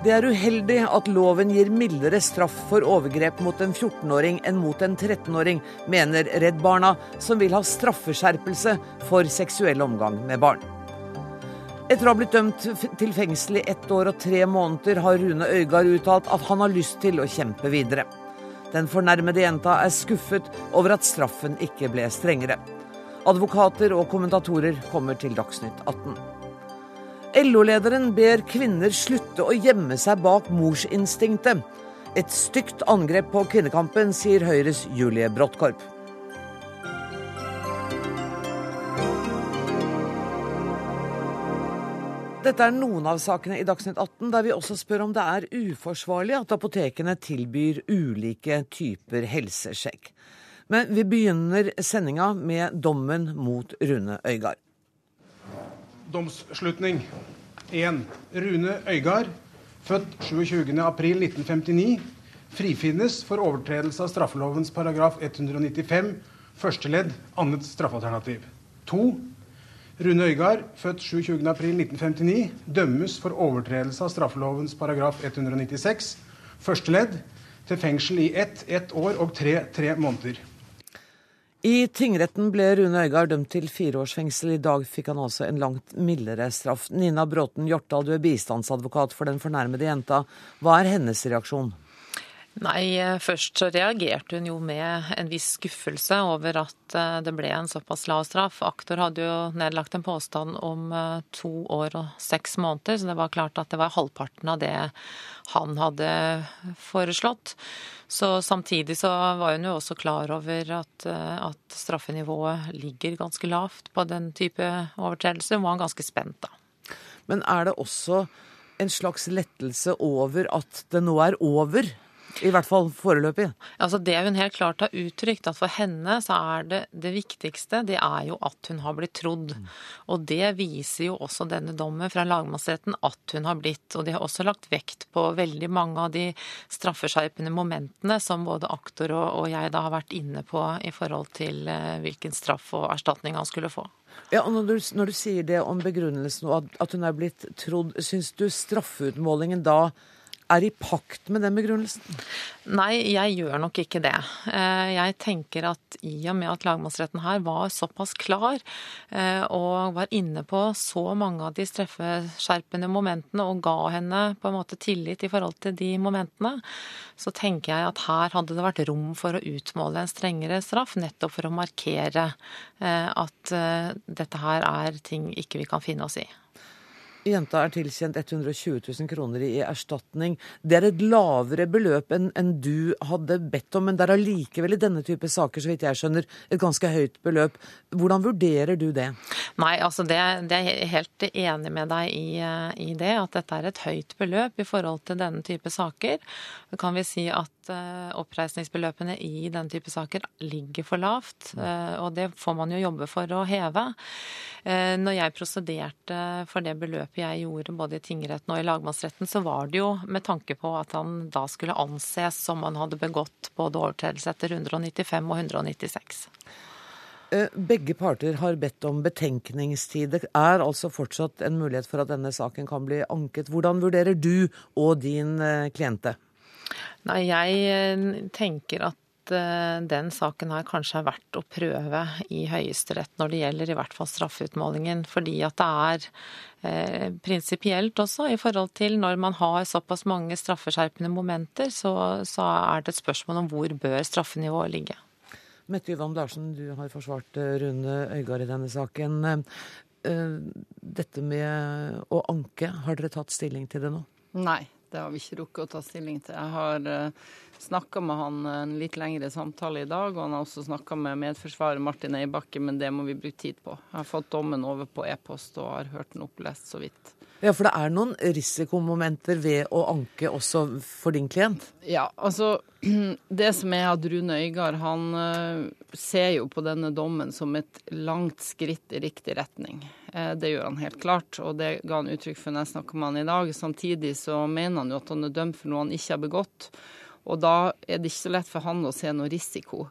Det er uheldig at loven gir mildere straff for overgrep mot en 14-åring enn mot en 13-åring, mener Redd Barna, som vil ha straffeskjerpelse for seksuell omgang med barn. Etter å ha blitt dømt til fengsel i ett år og tre måneder, har Rune Øygard uttalt at han har lyst til å kjempe videre. Den fornærmede jenta er skuffet over at straffen ikke ble strengere. Advokater og kommentatorer kommer til Dagsnytt 18. LO-lederen ber kvinner slutte å gjemme seg bak morsinstinktet. Et stygt angrep på kvinnekampen, sier Høyres Julie Bråttkorp. Dette er noen av sakene i Dagsnytt 18 der vi også spør om det er uforsvarlig at apotekene tilbyr ulike typer helsesjekk. Men vi begynner sendinga med dommen mot Rune Øygard. Domsslutning 1. Rune Øygard, født 27.4.1959, frifinnes for overtredelse av straffelovens paragraf 195 første ledd annet straffalternativ. 2. Rune Øygard, født 27.4.1959, dømmes for overtredelse av straffelovens paragraf 196 første ledd til fengsel i ett, ett år og tre, tre måneder. I tingretten ble Rune Øygard dømt til fire års fengsel. I dag fikk han altså en langt mildere straff. Nina Bråten Hjortdal, du er bistandsadvokat for den fornærmede jenta. Hva er hennes reaksjon? Nei, først så reagerte hun jo med en viss skuffelse over at eh, det ble en såpass lav straff. Aktor hadde jo nedlagt en påstand om eh, to år og seks måneder, så det var klart at det var halvparten av det han hadde foreslått. Så Samtidig så var hun jo også klar over at, eh, at straffenivået ligger ganske lavt på den type overtredelser. Hun var ganske spent da. Men er det også en slags lettelse over at det nå er over? I hvert fall foreløpig. Altså Det hun helt klart har uttrykt, at for henne så er det det viktigste, det er jo at hun har blitt trodd. Mm. Og det viser jo også denne dommen fra lagmannsretten at hun har blitt. Og de har også lagt vekt på veldig mange av de straffeskjerpende momentene som både aktor og, og jeg da har vært inne på i forhold til eh, hvilken straff og erstatning han skulle få. Ja, og når du, når du sier det om begrunnelsen og at, at hun er blitt trodd, syns du straffeutmålingen da er i pakt med den begrunnelsen? Nei, jeg gjør nok ikke det. Eh, jeg tenker at i og med at lagmannsretten her var såpass klar eh, og var inne på så mange av de straffeskjerpende momentene og ga henne på en måte tillit i forhold til de momentene, så tenker jeg at her hadde det vært rom for å utmåle en strengere straff, nettopp for å markere eh, at dette her er ting ikke vi kan finne oss i. Jenta er tilkjent 120 000 kroner i erstatning. Det er et lavere beløp enn, en du hadde bedt om, men det er allikevel i denne type saker, så vidt jeg skjønner, et ganske høyt beløp. Hvordan vurderer du det? Nei, altså det, det er helt enig med deg i, i, det, at dette er et høyt beløp i forhold til denne type saker. Kan vi si at uh, oppreisningsbeløpene i denne type saker ligger for lavt, uh, og det får man jo jobbe for å heve. Når jeg prosederte for det beløpet jeg gjorde både i tingretten og i lagmannsretten, så var det jo med tanke på at han da skulle anses som han hadde begått både overtredelse etter 195 og 196. Eh, begge parter har bedt om betenkningstid. Det er altså fortsatt en mulighet for at denne saken kan bli anket. Hvordan vurderer du og din eh, kliente? Nei, jeg eh, tenker at Eh, den saken her kanskje er verdt å prøve i Høyesterett når det gjelder i hvert fall straffeutmålingen. Fordi at det er eh, prinsipielt også i forhold til når man har såpass mange straffeskjerpende momenter, så, så er det et spørsmål om hvor bør straffenivået ligge. Mette Yvonne Larsen, du har forsvart eh, Rune Øygard i denne saken. Eh, dette med å anke, har dere tatt stilling til det nå? Nei, det har vi ikke rukket å ta stilling til. Jeg har uh, snakka med han en litt lengre samtale i dag, og han har også snakka med medforsvarer Martin Eibakke, men det må vi bruke tid på. Jeg har fått dommen over på e-post og har hørt den opplest så vidt. Ja, For det er noen risikomomenter ved å anke også for din klient? Ja, altså Det som er at Rune Øygard han uh, ser jo på denne dommen som et langt skritt i riktig retning. Uh, det gjør han helt klart, og det ga han uttrykk for når jeg snakka med han i dag. Samtidig så mener han jo at han er dømt for noe han ikke har begått. Og da er det ikke så lett for han å se noe risiko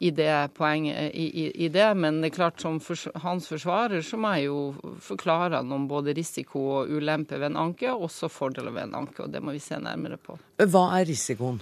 i det poenget i, i, i, det. Men det er klart som for, hans forsvarer så må jeg jo forklare han om både risiko og ulempe ved en anke, og også fordeler ved en anke. Og det må vi se nærmere på. Hva er risikoen?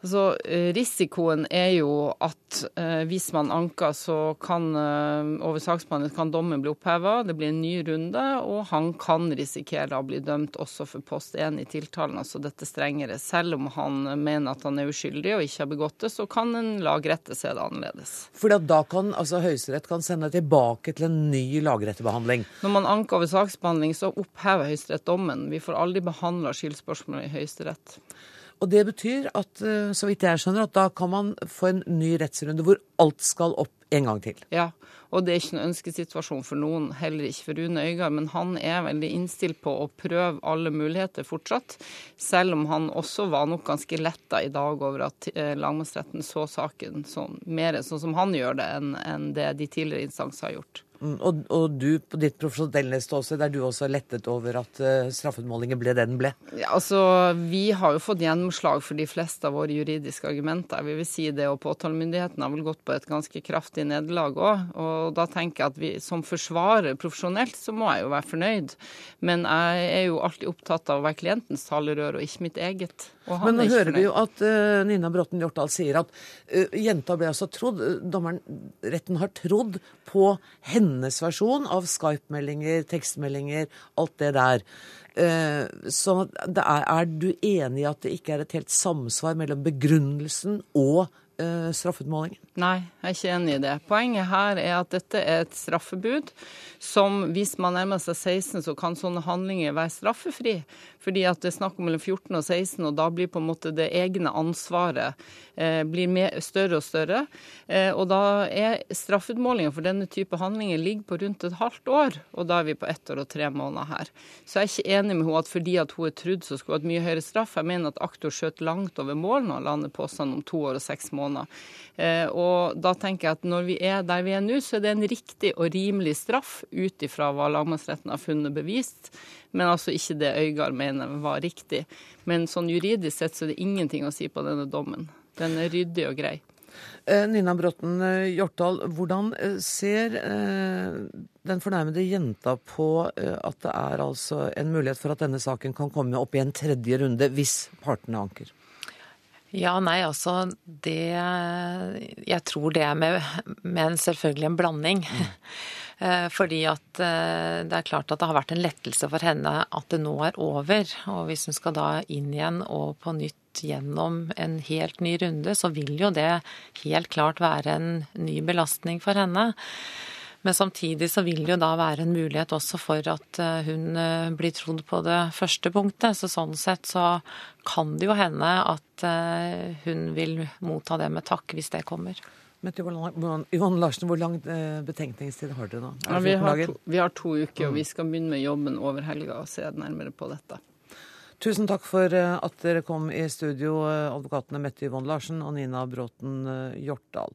Altså, eh, Risikoen er jo at eh, hvis man anker, så kan eh, over saksbehandling kan dommen bli oppheva. Det blir en ny runde, og han kan risikere å bli dømt også for post 1 i tiltalen, altså dette strengere. Selv om han mener at han er uskyldig og ikke har begått det, så kan en lagrette se det annerledes. Fordi da kan altså Høyesterett kan sende tilbake til en ny lagrettebehandling? Når man anker over saksbehandling, så opphever Høyesterett dommen. Vi får aldri behandla skyldspørsmålet i Høyesterett. Og det betyr at, eh, så vidt jeg skjønner, at da kan man få en ny rettsrunde hvor alt skal opp en gang til. Ja, og det er ikke noen ønskesituasjon for noen, heller ikke for Rune Øygard. Men han er veldig innstilt på å prøve alle muligheter fortsatt, selv om han også var nok ganske letta i dag over at eh, lagmannsretten så saken sånn, mer sånn som han gjør det, enn enn det de tidligere instanser har gjort. Mm, og, og, du på ditt profesjonelle ståsted, er du også lettet over at uh, straffeutmålingen ble det den ble? Ja, altså, Vi har jo fått gjennomslag for de fleste av våre juridiske argumenter. Vi vil si det, og Påtalemyndigheten har vel gått på et ganske kraftig nederlag òg. Og da tenker jeg at vi som forsvarer profesjonelt, så må jeg jo være fornøyd. Men jeg er jo alltid opptatt av å være klientens talerør, og ikke mitt eget. Men nå hører vi jo at uh, Nina Bråten Hjortdal sier at uh, jenta ble altså trodd, dommeren, retten har trodd på hennes versjon av Skype-meldinger, tekstmeldinger, alt det der. Uh, så er, er du enig i at det ikke er et helt samsvar mellom begrunnelsen og straffeutmålingen? Nei, jeg er ikke enig i det. Poenget her er at dette er et straffebud som hvis man nærmer seg 16, så kan sånne handlinger være straffefri. Fordi at det er snakk om mellom 14 og 16, og da blir på en måte det egne ansvaret eh, blir mer, større og større. Eh, og da er straffeutmålinga for denne type handlinger ligger på rundt et halvt år, og da er vi på ett år og tre måneder her. Så jeg er ikke enig med henne at fordi at hun er trudd, så skulle hun hatt mye høyere straff. Jeg mener at aktor skjøt langt over mål når han lander påstand om to år og seks måneder. Eh, og da tenker jeg at når vi er der vi er nå, så er det en riktig og rimelig straff ut ifra hva lagmannsretten har funnet bevist, men altså ikke det Øygard mener var riktig. Men sånn juridisk sett så er det ingenting å si på denne dommen. Den er ryddig og grei. Eh, Nina Bråten eh, Hjortdal, hvordan eh, ser den fornærmede jenta på at det er altså en mulighet for at denne saken kan komme opp i en tredje runde hvis partene anker? Ja, nei, altså det Jeg tror det er med, med selvfølgelig en blanding. Mm. Eh, fordi at det er klart at det har vært en lettelse for henne at det nå er over. Og hvis hun skal da inn igjen og på nytt gjennom en helt ny runde, så vil jo det helt klart være en ny belastning for henne. Men samtidig så vil det jo da være en mulighet også for at eh, hun blir trodd på det første punktet. Så sånn sett så kan det jo hende at hun vil motta det med takk hvis det kommer. Men Yvonne Larsen, hvor lang eh, betenkningstid har dere nå? Ja, vi, har to, vi, har to, uker, og vi skal begynne med jobben over helga og se nærmere på dette. Tusen takk for eh, at dere kom i studio, eh, advokatene Mette Yvonne Larsen og Nina Bråten Hjortdal.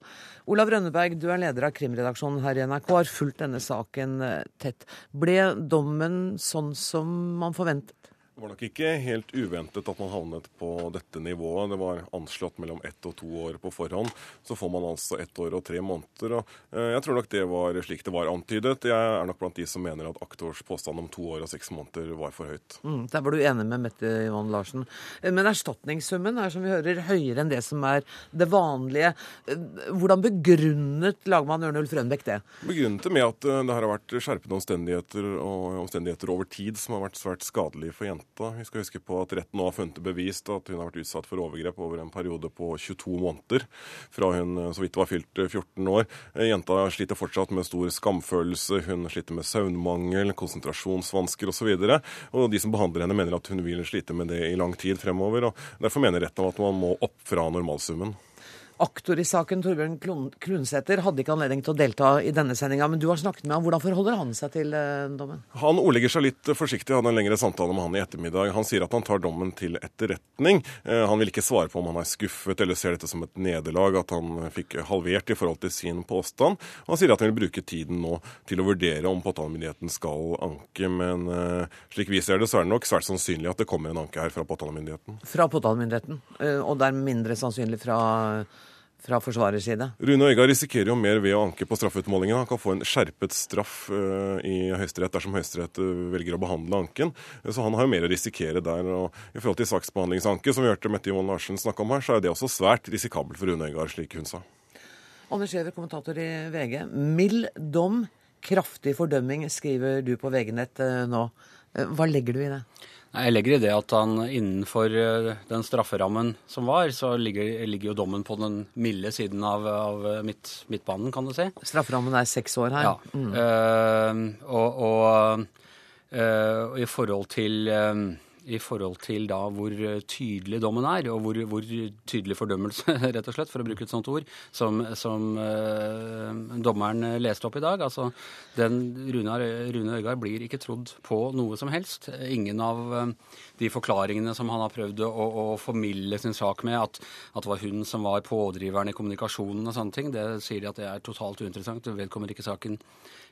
Olav Rønneberg, du er leder av krimredaksjonen her i NRK, har fulgt denne saken tett. Ble dommen sånn som man forventet? Det var nok ikke helt uventet at man havnet på dette nivået. Det var anslått mellom ett og to år på forhånd. Så får man altså ett år og tre måneder. og eh, Jeg tror nok det var slik det var antydet. Jeg er nok blant de som mener at aktors påstand om to år og seks måneder var for høyt. Mm, der var du enig med Mette Johan Larsen. Eh, men erstatningssummen er som vi hører høyere enn det som er det vanlige. Eh, hvordan begrunnet lagmann Ørnulf Rønbeck det? Begrunnet det med at det har vært skjerpede omstendigheter og omstendigheter over tid som har vært svært skadelige for jenter jenta. Vi skal huske på at retten nå har funnet det bevist at hun har vært utsatt for overgrep over en periode på 22 måneder, fra hun så vidt var fylt 14 år. Jenta sliter fortsatt med stor skamfølelse, hun sliter med søvnmangel, konsentrasjonsvansker osv. Og, så og de som behandler henne, mener at hun vil slite med det i lang tid fremover. og Derfor mener retten at man må opp fra normalsummen. Aktor i saken, Torbjørn Klunsæter, hadde ikke anledning til å delta i denne sendinga, men du har snakket med ham. Hvordan forholder han seg til uh, dommen? Han ordlegger seg litt forsiktig. Han hadde en lengre samtale med han i ettermiddag. Han sier at han tar dommen til etterretning. Uh, han vil ikke svare på om han er skuffet eller ser dette som et nederlag, at han fikk halvert i forhold til sin påstand. Han sier at han vil bruke tiden nå til å vurdere om påtalemyndigheten skal anke, men slik vi ser det, så er det nok svært sannsynlig at det kommer en anke her fra påtalemyndigheten. Fra påtalemyndigheten, og det er mindre sannsynlig fra fra forsvarers side? Rune Øyga risikerer jo mer ved å anke på straffeutmålingen. Han kan få en skjerpet straff uh, i Høyesterett dersom Høyesterett uh, velger å behandle anken. Så han har jo mer å risikere der. Og I forhold til saksbehandlingsanke, som vi hørte Mette Johan Larsen snakke om her, så er det også svært risikabelt for Rune Øygaard, slik hun sa. Anders Giæver, kommentator i VG. Mild dom, kraftig fordømming, skriver du på VG-nett uh, nå. Hva legger du i det? Jeg legger i det at han innenfor eh, den strafferammen som var, så ligger, ligger jo dommen på den milde siden av, av midt, midtbanen, kan du si. Strafferammen er seks år her. Ja. Mm. Uh, og, og, uh, i forhold til uh, i forhold til da hvor tydelig dommen er, og hvor, hvor, tydelig fordømmelse, rett og slett, for å bruke et sånt ord, som, som eh, dommeren leste opp i dag. Altså, den Rune, Rune Øygard blir ikke trodd på noe som helst. Ingen av uh, de forklaringene som han har prøvd å, å formidle sin sak med, at, at, det var hun som var pådriveren i kommunikasjonen og sånne ting, det sier de at det er totalt uinteressant. Det vedkommer ikke saken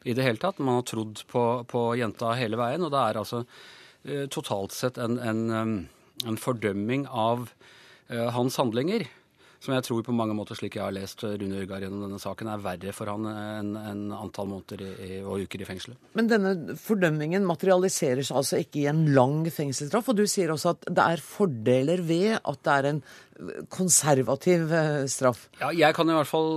i det hele tatt. Man har trodd på, på jenta hele veien, og det er altså Eh, totalt sett en, en, en fordømming av eh, hans handlinger som jeg tror på mange måter, slik jeg har lest Rune Ørgaard gjennom denne saken, er verre for han enn en antall måneder i, og uker i fengselet. Men denne fordømmingen materialiserer seg altså ikke i en lang fengselsstraff. Og du sier også at det er fordeler ved at det er en konservativ eh, straff. Ja, jeg kan i hvert fall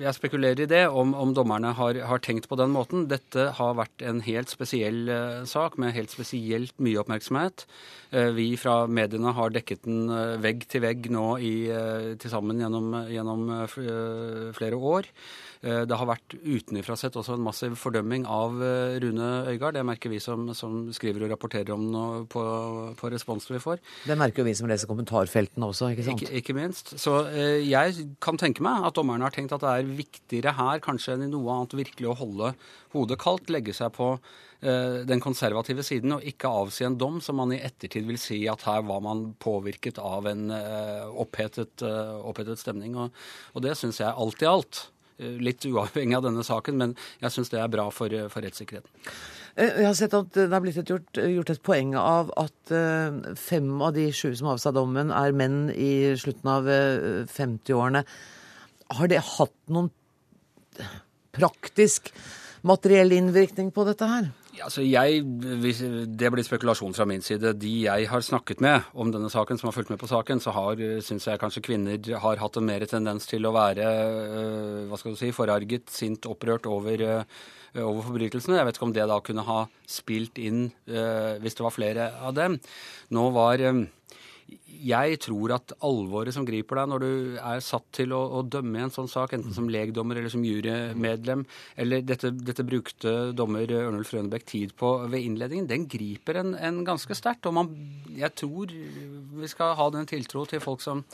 Jeg spekulerer i det, om, om dommerne har, har, tenkt på den måten. Dette har vært en helt spesiell uh, sak med helt spesielt mye oppmerksomhet. Uh, vi fra mediene har dekket den vegg til vegg nå til sammen gjennom, gjennom flere år. Eh, det har vært utenfra sett også en massiv fordømming av eh, Rune Øygard. Det merker vi som, som skriver og rapporterer om noe på, på responsen vi får. Det merker jo vi som leser kommentarfeltene også, ikke sant? Ikke, ikke minst. Så eh, jeg kan tenke meg at dommerne har tenkt at det er viktigere her kanskje enn i noe annet virkelig å holde hodet kaldt, legge seg på den konservative siden og ikke avsi en dom som man i ettertid vil si at her var man påvirket av en opphetet, opphetet stemning. Og, og det syns jeg alt i alt litt uavhengig av denne saken, men jeg syns det er bra for, eh, for, rettssikkerheten. Eh, jeg har sett at det har blitt et gjort, gjort, et poeng av at fem av de sju som avsa dommen, er menn i slutten av 50-årene. Har det hatt noen praktisk materiell innvirkning på dette her? Altså jeg, Det blir spekulasjon fra min side. De jeg har snakket med om denne saken, som har fulgt med på saken, så har, syns jeg kanskje kvinner har hatt en mer tendens til å være øh, hva skal du si, forarget, sint, opprørt over, øh, over forbrytelsene. Jeg vet ikke om det da kunne ha spilt inn hvis det var flere av dem. Nå var jeg tror at alvoret som griper deg når du er satt til å, å dømme i en sånn sak, enten som legdommer eller som jurymedlem, eller dette, dette brukte dommer Ørnulf Rønebekk tid på ved innledningen, den griper en, en ganske sterkt. Og man, jeg tror vi skal ha den tiltro til folk som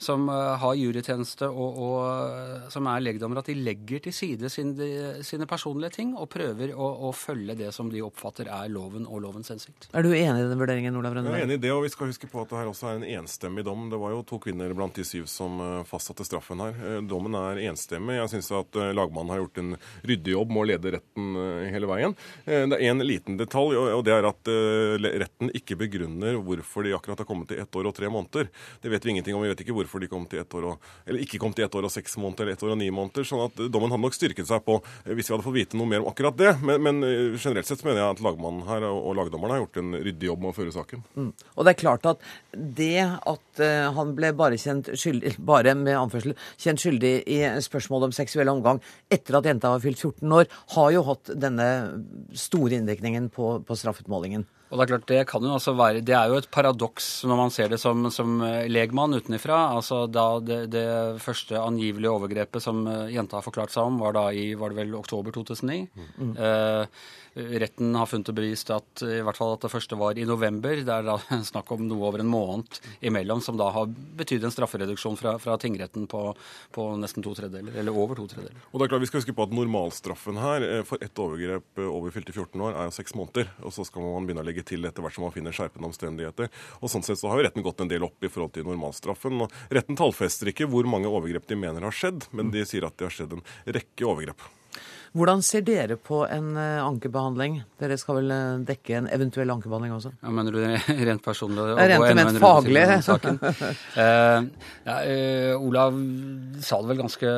som eh, har jurytjeneste og, og, eh, som er legdommere, at de legger til side sine, sine personlige ting og prøver å, å, følge det som de oppfatter er loven og lovens hensikt. Er du enig i den vurderingen, Olav Rønneberg? Jeg er enig i det, og vi skal huske på at det her også er en enstemmig dom. Det var jo to kvinner blant de syv som eh, fastsatte straffen her. Dommen er enstemmig. Jeg syns at lagmannen har gjort en ryddig jobb med å lede retten hele veien. Det er en liten detalj, og det er at retten ikke begrunner hvorfor de akkurat har kommet til ett år og tre måneder. Det vet vi ingenting om. Vi vet ikke hvorfor hvorfor de kom til ett år og, eller ikke kom til ett år og seks måneder eller ett år og ni måneder. sånn at dommen hadde nok styrket seg på eh, hvis vi hadde fått vite noe mer om akkurat det. Men, men eh, generelt sett mener jeg at lagmannen her og lagdommerne har gjort en ryddig jobb med å føre saken. Mm. Og det er klart at det at han ble bare kjent skyldig, bare med anførsel, kjent skyldig i spørsmålet om seksuell omgang etter at jenta var fylt 14 år, har jo hatt denne store innvirkningen på, på straffutmålingen. Og Det er klart, det kan jo også være, det er jo et paradoks når man ser det som, som eh, legmann utenfra. Altså da det, det, første angivelige overgrepet som eh, jenta har forklart seg om, var da i var det vel oktober 2009. Mm. Eh, Retten har funnet det bevist at i hvert fall at det første var i november. Det er da snakk om noe over en måned imellom, som da har betydd en straffereduksjon fra, fra tingretten på, på, nesten to tredjedeler, eller over to tredjedeler. Og det er klart, Vi skal huske på at normalstraffen her eh, for ett overgrep eh, over fylte 14 år er jo seks måneder. Og så skal man begynne å legge til etter hvert som man finner skjerpende omstendigheter. Og Sånn sett så har jo retten gått en del opp i forhold til normalstraffen. Og retten tallfester ikke hvor mange overgrep de mener har skjedd, men de sier at det har skjedd en rekke overgrep. Hvordan ser dere på en uh, ankebehandling? Dere skal vel uh, dekke en eventuell ankebehandling også? Ja, Mener du rent personlig? Rent og ment faglig. uh, ja, Olav sa det vel ganske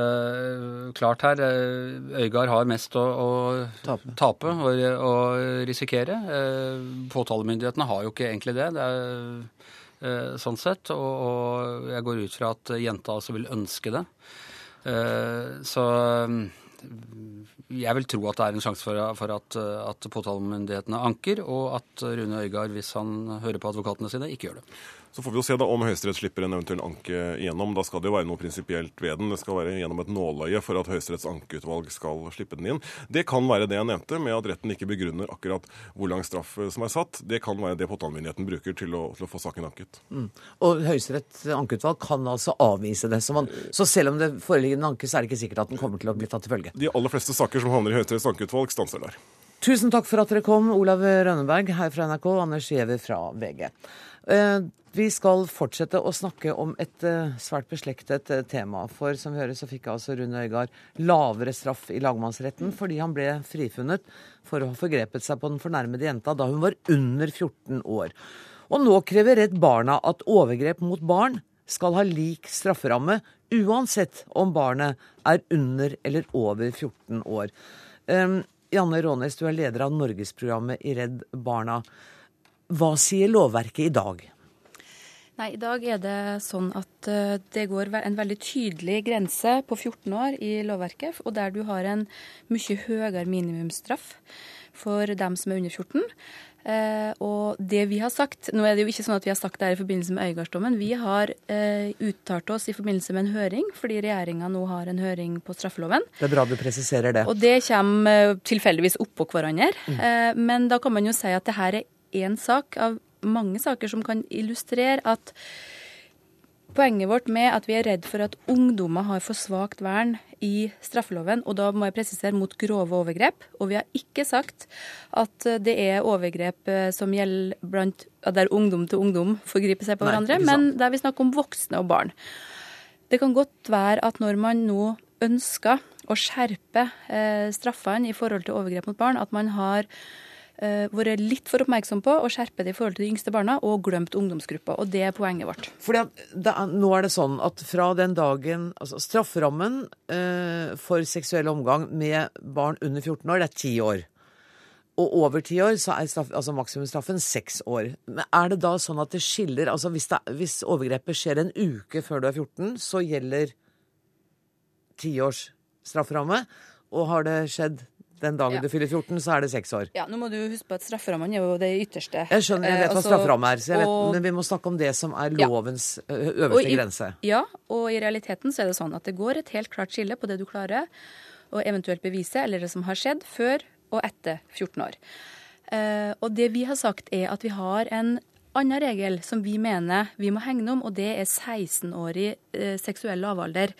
klart her. Øygard har mest å, å tape, tape og, og, risikere. Påtalemyndighetene har jo ikke egentlig det. det er sånn sett. Og, og, jeg går ut fra at jenta også vil ønske det. Så jeg vil tro at det er en sjanse for, for at, at påtalemyndighetene anker, og at Rune Øygard, hvis han hører på advokatene sine, ikke gjør det. Så får vi jo se da om Høyesterett slipper en eventuell anke igjennom. Da skal det jo være noe prinsipielt ved den. Det skal være gjennom et nåløye for at Høyesteretts ankeutvalg skal slippe den inn. Det kan være det jeg nevnte, med at retten ikke begrunner akkurat hvor lang straff som er satt. Det kan være det påtalemyndigheten bruker til å, til å, få saken anket. Mm. Og Høyesteretts ankeutvalg kan altså avvise det. Så, man, så, selv om det foreligger en anke, så er det ikke sikkert at den kommer til å bli tatt til følge? De aller fleste saker som havner i Høyesteretts ankeutvalg, stanser der. Tusen takk for at dere kom, Olav Rønneberg her fra NRK, Anders Giæver fra VG. Uh, vi skal fortsette å snakke om et uh, svært beslektet uh, tema. For som vi hører, så fikk altså Rune Øygard lavere straff i lagmannsretten fordi han ble frifunnet for å ha forgrepet seg på den fornærmede jenta da hun var under 14 år. Og nå krever Redd Barna at overgrep mot barn skal ha lik strafferamme, uansett om barnet er under eller over 14 år. Um, Janne Rånes, du er leder av Norgesprogrammet i Redd Barna. Hva sier lovverket i dag? Nei, I dag er det sånn at eh, det går en veldig tydelig grense på 14 år i lovverket, og der du har en mye høyere minimumsstraff for dem som er under 14. Eh, og det vi har sagt Nå er det jo ikke sånn at vi har sagt det her i forbindelse med Øygardsdommen. Vi har eh, uttalt oss i forbindelse med en høring, fordi regjeringa nå har en høring på straffeloven. Det er bra du presiserer det. Og det kommer eh, tilfeldigvis oppå hverandre. Mm. Eh, men da kan man jo si at det her er én sak av mange saker som kan illustrere at Poenget vårt med at vi er redd for at ungdommer har for svakt vern i straffeloven, og da må jeg presisere mot grove overgrep. Og vi har ikke sagt at det er overgrep eh, som gjelder blant der ungdom til ungdom forgriper seg på Nei, hverandre, men der vi snakker om voksne og barn. Det kan godt være at når man nå ønsker å skjerpe eh, straffene i forhold til overgrep mot barn, at man har vært litt for oppmerksom på å skjerpe det i forhold til de yngste barna, og glemt ungdomsgruppa. Og det er poenget vårt. Fordi er, Nå er det sånn at fra den dagen altså Strafferammen uh, for seksuell omgang med barn under 14 år, det er ti år. Og over ti år så er straff, altså maksimumsstraffen seks år. Men er det da sånn at det skiller altså hvis, det, hvis overgrepet skjer en uke før du er 14, så gjelder tiårs strafferamme? Og har det skjedd den dagen ja. du fyller 14, så er det seks år. Ja, nå må du huske på at Strafferammen er jo det ytterste. Jeg skjønner, jeg vet hva eh, altså, strafferamme er, vet, og, men vi må snakke om det som er lovens ja. øverste i, grense. Ja, og i realiteten så er det sånn at det går et helt klart skille på det du klarer å eventuelt bevise, eller det som har skjedd før og etter 14 år. Uh, og det vi har sagt er at vi har en annen regel som vi mener vi må hegne om, og det er 16-årig eh, seksuell lavalder.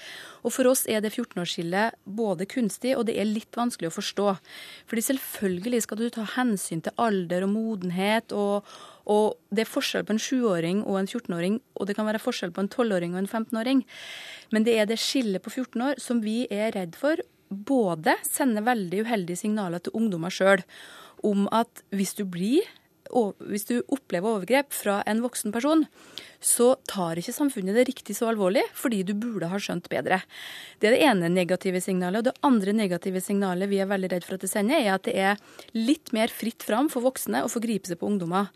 Og For oss er det 14-årsskillet både kunstig og det er litt vanskelig å forstå. Fordi selvfølgelig skal du ta hensyn til alder og modenhet. og, og Det er forskjell på en 7-åring og en 14-åring, og det kan være forskjell på en 12-åring og en 15-åring. Men det er det skillet på 14 år som vi er redd for både sender veldig uheldige signaler til ungdommer sjøl om at hvis du blir hvis du opplever overgrep fra en voksen person, så tar ikke samfunnet det riktig så alvorlig, fordi du burde ha skjønt bedre. Det er det ene negative signalet. Og det andre negative signalet vi er veldig redd for at det sender, er at det er litt mer fritt fram for voksne å forgripe seg på ungdommer.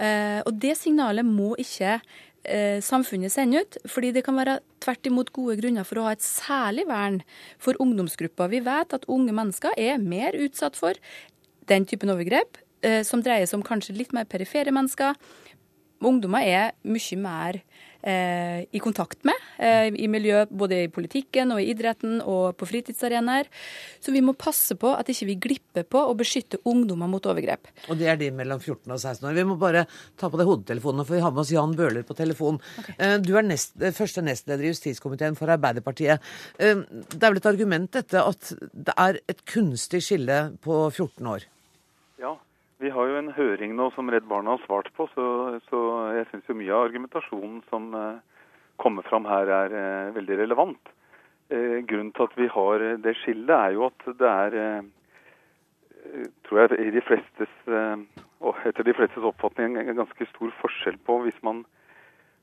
Eh, og det signalet må ikke eh, samfunnet sende ut, fordi det kan være tvert imot gode grunner for å ha et særlig vern for ungdomsgrupper. Vi vet at unge mennesker er mer utsatt for den typen overgrep som dreier seg om kanskje litt mer perifere mennesker. Ungdommer er mye mer eh, i kontakt med eh, i miljø, både i politikken og i idretten og på fritidsarenaer. Så vi må passe på at ikke vi glipper på å beskytte ungdommer mot overgrep. Og det er de mellom 14 og 16 år. Vi må bare ta på deg hodetelefonene, for vi har med oss Jan Bøhler på telefon. Okay. Eh, du er nest, eh, første nestleder i justiskomiteen for Arbeiderpartiet. Eh, det er vel et argument dette at det er et kunstig skille på 14 år? Ja, vi har jo en høring nå som Redd Barna har svart på, så, så jeg syns mye av argumentasjonen som uh, kommer fram her, er uh, veldig relevant. Uh, grunnen til at vi har det skillet, er jo at det er, tror jeg, i de flestes, og etter de flestes oppfatning en ganske stor forskjell på hvis man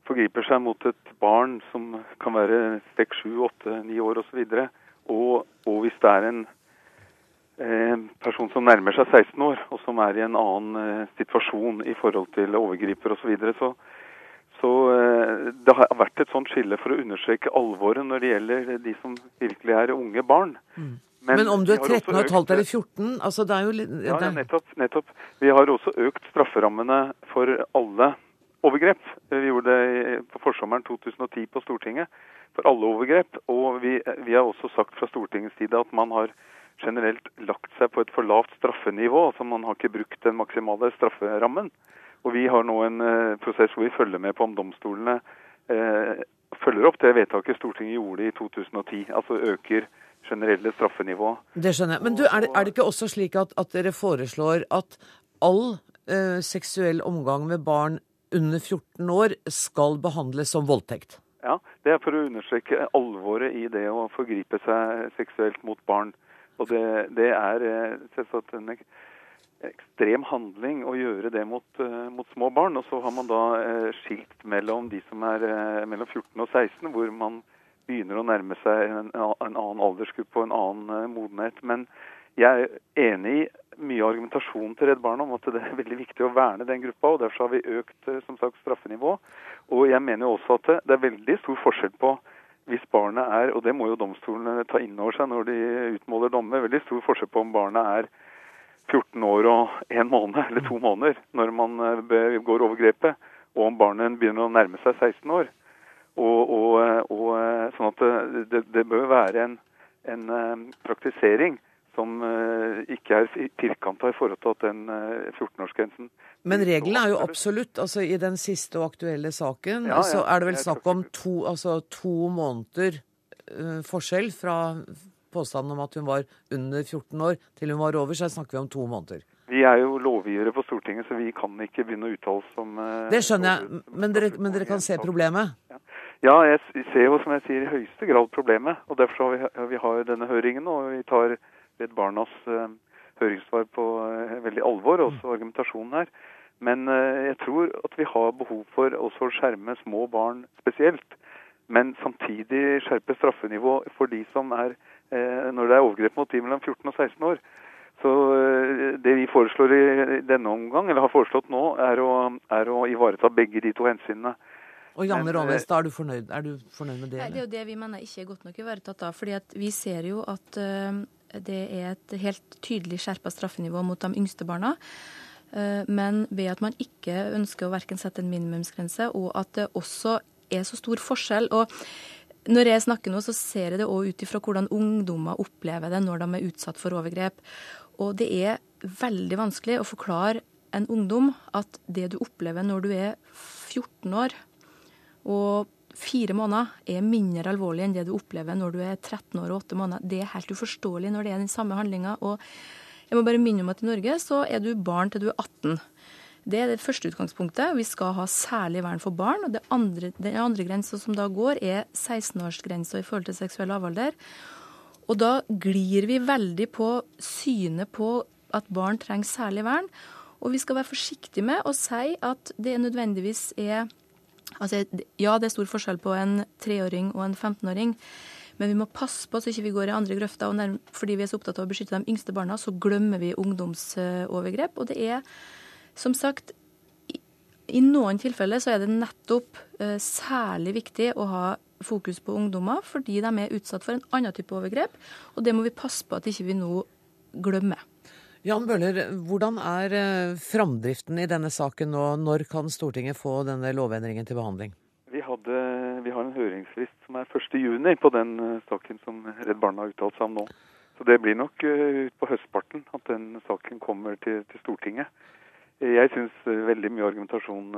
forgriper seg mot et barn som kan være seks, sju, åtte, ni år osv., og, og hvis det er en eh, person som nærmer seg 16 år, og som er i en annen eh, situasjon i forhold til overgriper osv. Så, videre. så så eh, det har vært et sånt skille for å understreke alvoret når det gjelder de som virkelig er unge barn. Mm. Men, Men, om du er 13 og et halvt eller 14 altså det er jo litt... Ja, ja, nettopp, nettopp. Vi har også økt strafferammene for alle overgrep. Vi gjorde det på forsommeren 2010 på Stortinget for alle overgrep. Og vi, vi har også sagt fra Stortingets side at man har generelt lagt seg på et for lavt straffenivå. altså Man har ikke brukt den maksimale strafferammen. Og Vi har nå en eh, prosess hvor vi følger med på om domstolene eh, følger opp det vedtaket Stortinget gjorde i 2010. Altså øker generelle straffenivå. Det skjønner jeg. Men du, er, det, er det ikke også slik at, at dere foreslår at all eh, seksuell omgang med barn under 14 år skal behandles som voldtekt? Ja, det er for å understreke alvoret i det å forgripe seg seksuelt mot barn. Og det, det er eh, selvsagt en ekstrem handling å gjøre det mot, uh, mot, små barn. Og så har man da uh, skilt mellom de som er mellom 14 og 16, hvor man begynner å nærme seg en, en annen aldersgruppe og en annen modenhet. Men jeg er enig i mye av argumentasjonen til Redd Barna om at det er veldig viktig å verne den gruppa. og Derfor har vi økt som sagt, straffenivå. Og jeg mener jo også at det er veldig stor forskjell på hvis barnet er, og det må jo domstolene ta inn over seg når de utmåler dommer, veldig stor forskjell på om barnet er 14 år og en måned eller to måneder når man eh, begår overgrepet, og om barnet begynner å nærme seg 16 år. Og, og, og eh, sånn at det, det, bør være en, en eh, praktisering som ikke er firkanta i forhold til at den 14-årsgrensen men regelen er jo absolutt. altså I den siste og aktuelle saken ja, ja, så er det vel snakk om to, altså, to måneder uh, forskjell fra påstanden om at hun var under 14 år til hun var over, så snakker vi om to måneder. Vi er jo lovgivere på Stortinget, så vi kan ikke begynne å uttale oss om uh, Det skjønner jeg, men dere, men dere kan se problemet? Ja. ja, jeg ser jo som jeg sier i høyeste grad problemet. og Derfor har vi, vi har denne høringen, og vi tar Redd Barnas uh, høringssvar på veldig alvor, også argumentasjonen her. Men eh, jeg tror at vi har behov for også å skjerme små barn spesielt. Men samtidig skjerpe straffenivå for de som er eh, når det er overgrep mot de mellom 14 og 16 år. Så eh, det vi foreslår i denne omgang, eller har foreslått nå, er å, er å ivareta begge de to hensynene. Og Janne Rånes, er du fornøyd, er du fornøyd med det? Nei, det er jo det vi mener ikke er godt nok ivaretatt da. fordi vi ser jo at uh, det er et helt tydelig skjerpa straffenivå mot de yngste barna. Eh, men ved at man ikke ønsker å verken sette en minimumsgrense, og at det også er så stor forskjell. og når jeg snakker nå, så ser jeg det òg ut ifra hvordan ungdommer opplever det når de er utsatt for overgrep. Og det er veldig vanskelig å forklare en ungdom at det du opplever når du er 14 år og fire måneder, er mindre alvorlig enn det du opplever når du er 13 år og 8 måneder. Det er helt uforståelig når det er den samme handlinga. Og jeg må bare minne om at i Norge så er du barn til du er 18. Det er det første utgangspunktet. Vi skal ha særlig vern for barn. og andre, Den andre grensa som da går, er 16-årsgrensa i forhold til seksuell lavalder. Og da glir vi veldig på synet på at barn trenger særlig vern. Og vi skal være forsiktige med å si at det nødvendigvis er Altså, ja, det er stor forskjell på en treåring og en 15-åring. Men vi må passe på så ikke vi går i andre grøfter. og Fordi vi er så opptatt av å beskytte de yngste barna, så glemmer vi ungdomsovergrep. Og det er som sagt i, noen tilfeller så er det nettopp eh, særlig viktig å ha fokus på ungdommer, fordi de er utsatt for en annen type overgrep. Og det må vi passe på at ikke vi nå glemmer. Jan Bøhler, hvordan er eh, framdriften i denne saken nå? Når kan Stortinget få denne lovendringen til behandling? Vi, hadde, vi har en høringsfrist som er 1.6 på den eh, saken som Redd Barna har uttalt seg om nå. Så det blir nok utpå på høstparten at den saken kommer til, til Stortinget. Jeg syns veldig mye argumentasjon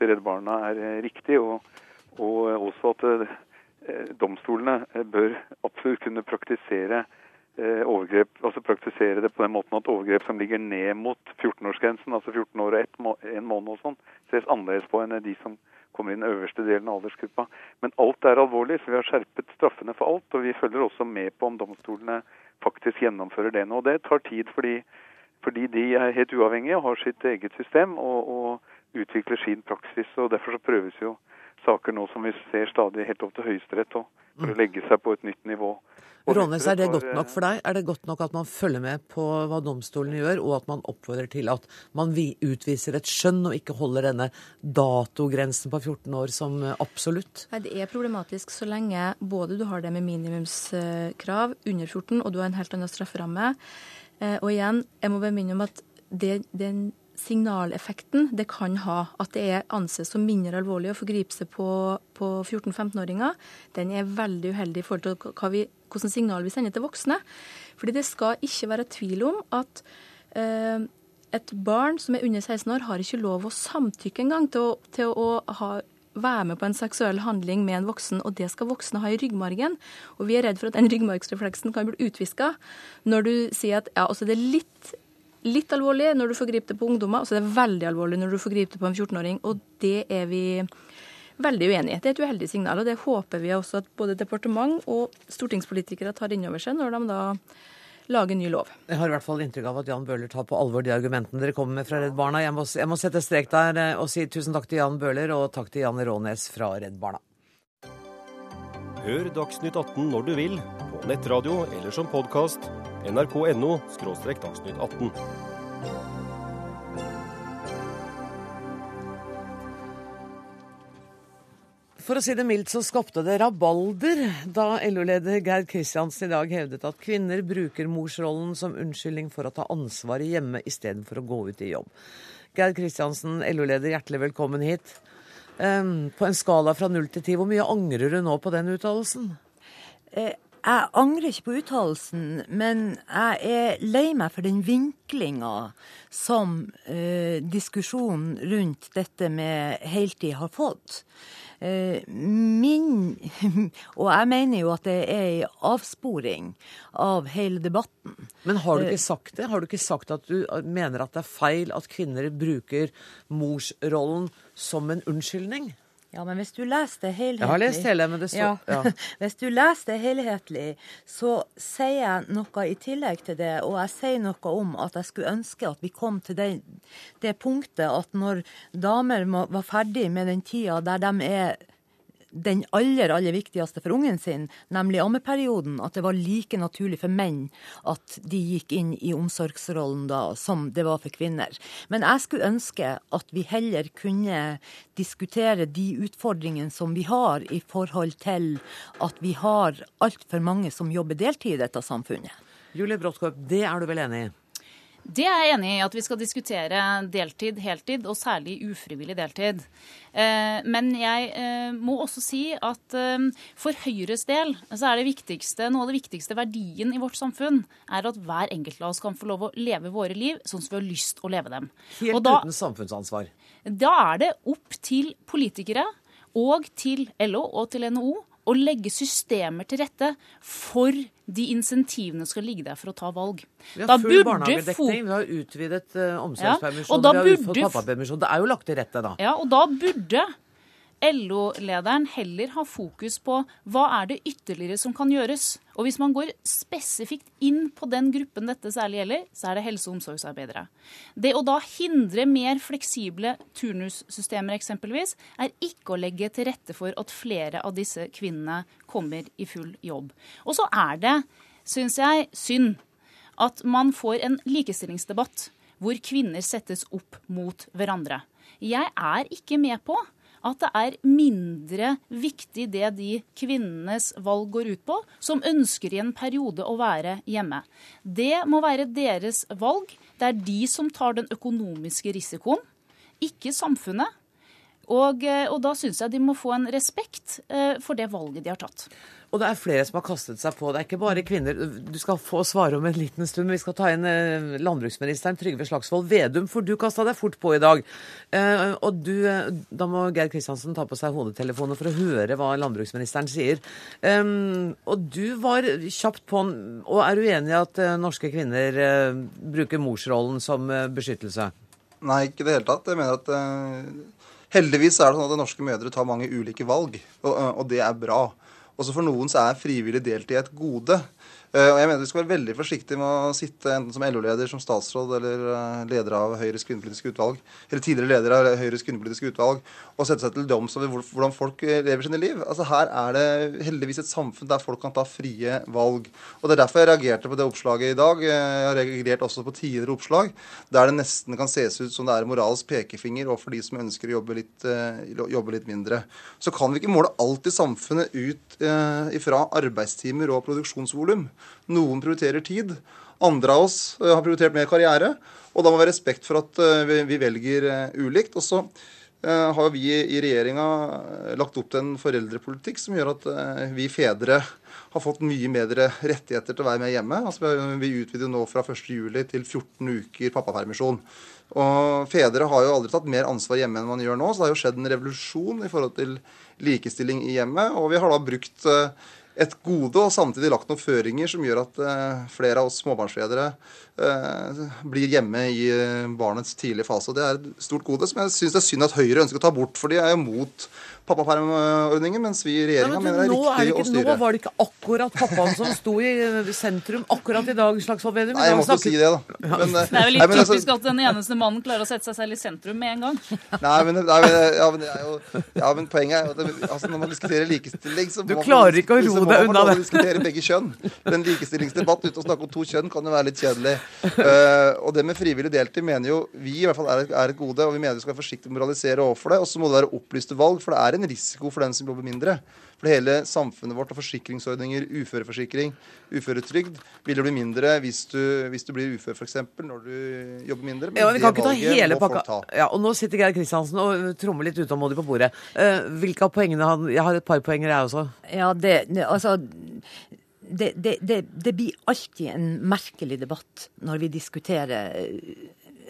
til Redd Barna er riktig, og, og også at domstolene bør absolutt kunne praktisere overgrep, altså praktisere det på den måten at overgrep som ligger ned mot 14-årsgrensen, altså 14 år og ett en måned og sånn, ses annerledes på enn de som kommer i den øverste delen av aldersgruppa. Men alt er alvorlig, så vi har skjerpet straffene for alt. Og vi følger også med på om domstolene faktisk gjennomfører det nå. Og det tar tid fordi, fordi de er helt uavhengige og har sitt eget system og, og utvikler sin praksis. og Derfor så prøves jo saker nå som vi ser stadig helt opp til Høyesterett for å legge seg på et nytt nivå. Rånes, er det godt nok for deg? Er det godt nok at man følger med på hva domstolen gjør, og at man oppfordrer til at man utviser et skjønn og ikke holder denne datogrensen på 14 år som absolutt? Nei, Det er problematisk så lenge både du har det med minimumskrav under 14, og du har en helt annen strafferamme. Eh, og igjen, jeg må bare minne om at det, den signaleffekten det kan ha, at det er anses som mindre alvorlig å forgripe seg på, på 14-15-åringer, den er veldig uheldig i forhold til hva vi, hvordan signal vi sender til voksne. Fordi det skal ikke være tvil om at eh, et barn som er under 16 år, har ikke lov å samtykke engang til, å, til å ha, være med på en seksuell handling med en voksen, og det skal voksne ha i ryggmargen. Og vi er redd for at den ryggmargsrefleksen kan bli utviska når du sier at ja, altså det er litt litt alvorlig når du forgriper det på ungdommer, og så er det veldig alvorlig når du forgriper det på en 14-åring. Og det er vi veldig uenig i. Det er et uheldig signal, og det håper vi også at både departement og stortingspolitikere tar inn over seg når de da lager ny lov. Jeg har i hvert fall inntrykk av at Jan Bøhler tar på alvor de argumentene dere kommer med fra Redd Barna. Jeg må, jeg må sette strek der eh, og si tusen takk til Jan Bøhler og takk til Jan Rånes fra Redd Barna. Hør Dagsnytt 18 når du vil, på nettradio eller som podkast nrk.no – dagsnytt 18. For å si det mildt så skapte det rabalder da LO-leder Geir Kristiansen i dag hevdet at kvinner bruker morsrollen som unnskyldning for å ta ansvaret hjemme istedenfor å gå ut i jobb. Geir Kristiansen, LO-leder, hjertelig velkommen hit. Um, på en skala fra null til ti, hvor mye angrer du nå på den uttalelsen? Eh, jeg angrer ikke på uttalelsen, men jeg er lei meg for den vinklinga som eh, diskusjonen rundt dette med heltid har fått. Eh, min Og jeg mener jo at det er ei avsporing av hele debatten. Men har du ikke eh, sagt det? Har du ikke sagt at du mener at det er feil at kvinner bruker morsrollen som en unnskyldning? Ja, men hvis du leser det helhetlig Jeg har lest hele, men det så, ja. ja. Hvis du leser det helhetlig, så sier jeg noe i tillegg til det, og jeg sier noe om at jeg skulle ønske at vi kom til det, det punktet at når damer var ferdig med den tida der de er den aller, aller viktigste for ungen sin, nemlig ammeperioden, at det var like naturlig for menn at de gikk inn i omsorgsrollen da, som det var for kvinner. Men jeg skulle ønske at vi heller kunne diskutere de utfordringene som vi har i forhold til at vi har altfor mange som jobber deltid i dette samfunnet. Julie Bråttkorp, det er du vel enig i? Det er jeg enig i, at vi skal diskutere deltid, heltid og særlig ufrivillig deltid. Eh, men jeg eh, må også si at eh, for Høyres del så er det viktigste, noe av det viktigste verdien i vårt samfunn er at hver enkelt av oss kan få lov å leve våre liv sånn som vi har lyst å leve dem. Helt da, uten samfunnsansvar? Da er det opp til politikere og til LO og til NHO å legge systemer til rette for de insentivene skal ligge der for å ta valg. Vi har full barnehagedekning, vi har utvidet uh, omsorgspermisjon, ja, vi har fått pappapermisjon. Det er jo lagt til rette da. Ja, og da burde LO-lederen heller ha fokus på hva er det ytterligere som kan gjøres. Og hvis man går spesifikt inn på den gruppen dette særlig gjelder, så er det helse- og omsorgsarbeidere. Det å da hindre mer fleksible turnussystemer eksempelvis, er ikke å legge til rette for at flere av disse kvinnene kommer i full jobb. Og så er det, syns jeg, synd at man får en likestillingsdebatt hvor kvinner settes opp mot hverandre. Jeg er ikke med på at det er mindre viktig det de kvinnenes valg går ut på, som ønsker i en periode å være hjemme. Det må være deres valg. Det er de som tar den økonomiske risikoen, ikke samfunnet. Og, eh, og da syns jeg de må få en respekt eh, for det valget de har tatt. Og det er flere som har kastet seg på. Det er ikke bare kvinner. Du skal få svare om en liten stund, men vi skal ta inn eh, landbruksministeren Trygve Slagsvold Vedum, for du kasta deg fort på i dag. Og du, da må Geir Kristiansen ta på seg hodetelefonen for å høre hva landbruksministeren sier. Og du var kjapt på. Og er du enig i at norske kvinner bruker morsrollen som beskyttelse? Nei, ikke i det hele tatt. Jeg mener at Heldigvis er det sånn at norske mødre tar mange ulike valg, og, og det er bra. Også for noen så er frivillig deltid et gode. Eh, og jeg mener Vi skal være veldig forsiktige med å sitte enten som LO-leder, som statsråd eller eh, leder av Høyres kvinnepolitiske utvalg, eller tidligere leder av Høyres kvinnepolitiske utvalg, og sette seg til doms over hvordan folk eh, lever sine liv. Altså Her er det heldigvis et samfunn der folk kan ta frie valg. Og Det er derfor jeg reagerte på det oppslaget i dag. Jeg har reagert også på tidligere oppslag, der det nesten kan ses ut som det er moralsk pekefinger overfor de som ønsker å jobbe litt, jobbe litt mindre. Så kan vi ikke måle alt i samfunnet ut ifra arbeidstimer og produksjonsvolum. Noen prioriterer tid. Andre av oss eh, har prioritert mer karriere. Og da må vi ha respekt for at eh, vi velger eh, ulikt. Og så har vi i regjeringa lagt opp til en foreldrepolitikk som gjør at vi fedre har fått mye bedre rettigheter til å være med hjemme. Altså vi utvider nå fra 1.7 til 14 uker pappapermisjon. Og Fedre har jo aldri tatt mer ansvar hjemme enn man gjør nå, så det har jo skjedd en revolusjon i forhold til likestilling i hjemmet. Og vi har da brukt et gode, og samtidig lagt noen føringer som gjør at uh, flere av oss småbarnsfedre uh, blir hjemme i uh, barnets tidlige fase. Og Det er et stort gode som jeg syns det er synd at Høyre ønsker å ta bort, for de er jo mot pappapermordningen, mens vi i regjeringa mener det er riktig er ikke, å styre. Nå var det ikke akkurat pappaen som sto i sentrum akkurat i dag, Slagsvold Vedum. Nei, jeg må ikke si det, da. Men, det er vel litt nei, men, typisk altså, at den eneste mannen klarer å sette seg selv i sentrum med en gang. Nei, men, nei, men, ja, men, jo, ja, men poenget er jo at altså, når man diskuterer likestilling, så må man, ikke å ro man unna det. diskutere begge kjønn. En likestillingsdebatt uten å snakke om to kjønn kan jo være litt kjedelig. Uh, og det med frivillig deltid mener jo vi i hvert fall er er et gode, og vi mener vi skal være forsiktige med å moralisere overfor det. Og så må det være opplyste valg, for det er en risiko for den som jobber mindre. For hele samfunnet vårt av forsikringsordninger, uføreforsikring, uføretrygd, vil jo bli mindre hvis du, hvis du blir ufør f.eks. når du jobber mindre. Men ja, vi kan ikke ta hele pakka. Ja, og nå sitter Geir Kristiansen og trommer litt utålmodig på bordet. Uh, hvilke av poengene han Jeg har et par poenger, jeg også. Ja, det, det altså det, det, det, det, blir alltid en merkelig debatt når vi diskuterer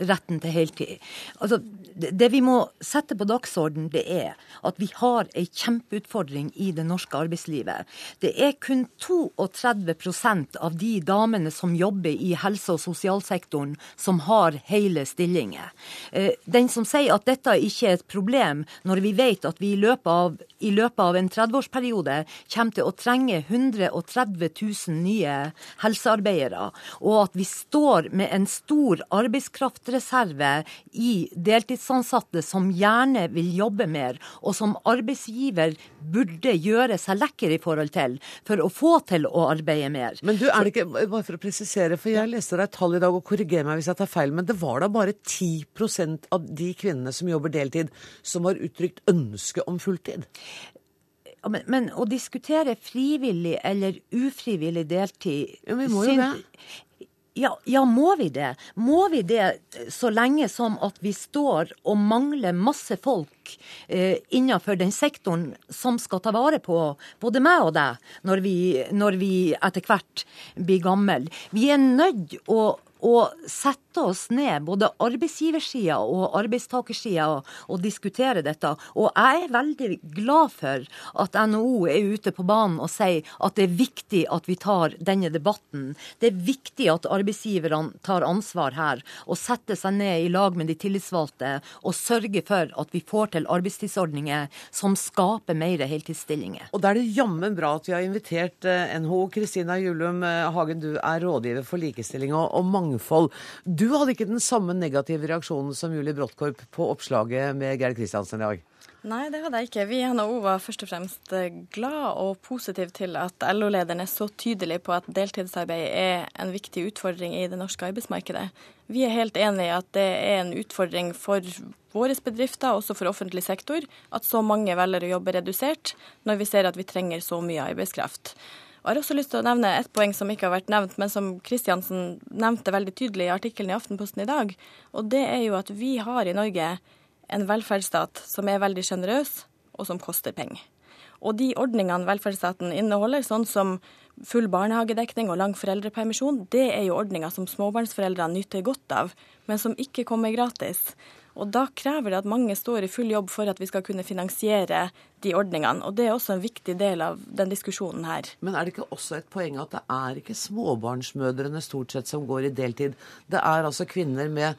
retten til heltid. Altså, det vi må sette på dagsorden, det er at vi har ei kjempeutfordring i det norske arbeidslivet. Det er kun 32% av de damene som jobber i helse- og sosialsektoren, som har hele stillinger. Eh, den som sier at dette ikke er et problem, når vi vet at vi i løpet av, i løpet av en 30-årsperiode kommer til å trenge 130 000 nye helsearbeidere, og at vi står med en stor arbeidskraft arbeidsreserve i deltidsansatte som gjerne vil jobbe mer, og som arbeidsgiver burde gjøre seg lekker i forhold til for å få til å arbeide mer. Men du, er det ikke, bare for å presisere, for jeg leste deg et tall i dag, og korriger meg hvis jeg tar feil, men det var da bare 10% av de kvinnene som jobber deltid, som har uttrykt ønske om fulltid? Men, men, å diskutere frivillig eller ufrivillig deltid ja, Ja, ja, må vi det? Må vi det så lenge som at vi står og mangler masse folk eh, innenfor den sektoren som skal ta vare på både meg og deg når vi, når vi etter hvert blir gamle? Vi er nødt å å sette oss ned, både arbeidsgiversida og arbeidstakersida, og diskutere dette. Og jeg er veldig glad for at NHO er ute på banen og sier at det er viktig at vi tar denne debatten. Det er viktig at arbeidsgiverne tar ansvar her og setter seg ned i lag med de tillitsvalgte og sørger for at vi får til arbeidstidsordninger som skaper mer heltidsstillinger. Og da er det jammen bra at vi har invitert eh, NHO. Kristina Julum eh, Hagen, du er rådgiver for likestilling og og mangfold. Du hadde ikke den samme negative reaksjonen som Julie Bråttkorp på oppslaget med Geir Kristiansen i dag? Nei, det hadde jeg ikke. Vi i NHO var først og fremst eh, glad og positiv til at LO-lederen er så tydelig på at deltidsarbeid er en viktig utfordring i det norske arbeidsmarkedet. Vi er helt enig i at det er en utfordring for våre bedrifter, også for offentlig sektor, at så mange velger å jobbe redusert, når vi ser at vi trenger så mye arbeidskraft. Og jeg har også lyst til å nevne et poeng som ikke har vært nevnt, men som Kristiansen nevnte veldig tydelig i artikkelen i Aftenposten i dag. Og det er jo at vi har i Norge en velferdsstat som er veldig sjenerøs, og som koster penger. Og de ordningene velferdsstaten inneholder, sånn som full barnehagedekning og lang foreldrepermisjon, det er jo ordninger som småbarnsforeldrene nyter godt av, men som ikke kommer gratis. Og Da krever det at mange står i full jobb for at vi skal kunne finansiere de ordningene. Og Det er også en viktig del av den diskusjonen her. Men er det ikke også et poeng at det er ikke småbarnsmødrene stort sett som går i deltid? Det er altså kvinner med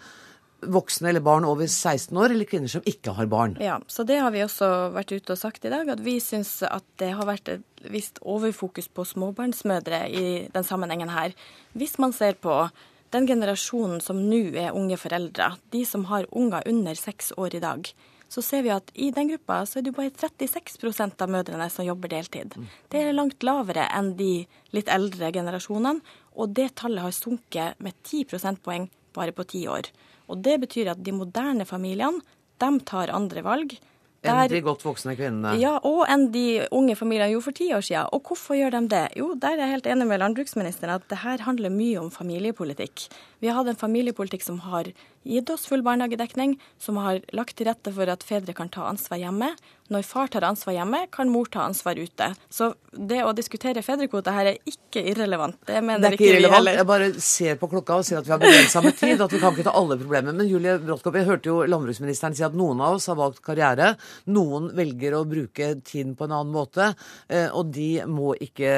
voksne eller barn over 16 år, eller kvinner som ikke har barn. Ja, så det har vi også vært ute og sagt i dag, at vi syns at det har vært et visst overfokus på småbarnsmødre i den sammenhengen her. Hvis man ser på den generasjonen som nå er unge foreldre, de som har unger under seks år i dag, så ser vi at i den gruppa så er det bare 36% av mødrene som jobber deltid. Det er langt lavere enn de litt eldre generasjonene, og det tallet har sunket med 10 prosentpoeng bare på ti år. Og det betyr at de moderne familiene, de tar andre valg. Enn de godt voksne kvinnene? Ja, og enn de unge familiene gjorde for ti år siden. Og hvorfor gjør de det? Jo, der er jeg helt enig med landbruksministeren at det her handler mye om familiepolitikk. Vi har hatt en familiepolitikk som har gitt oss full barnehagedekning, som har lagt til rette for at fedre kan ta ansvar hjemme. Når far tar ansvar hjemme, kan mor ta ansvar ute. Så det å diskutere fedrekvote her er ikke irrelevant. Det mener det er ikke, ikke irrelevant. Jeg bare ser på klokka og ser at vi har begrensa med tid, at vi kan ikke ta alle problemer. Men Julie Bråttkopp, jeg hørte jo landbruksministeren si at noen av oss har valgt karriere. Noen velger å bruke tiden på en annen måte, eh, og de må ikke,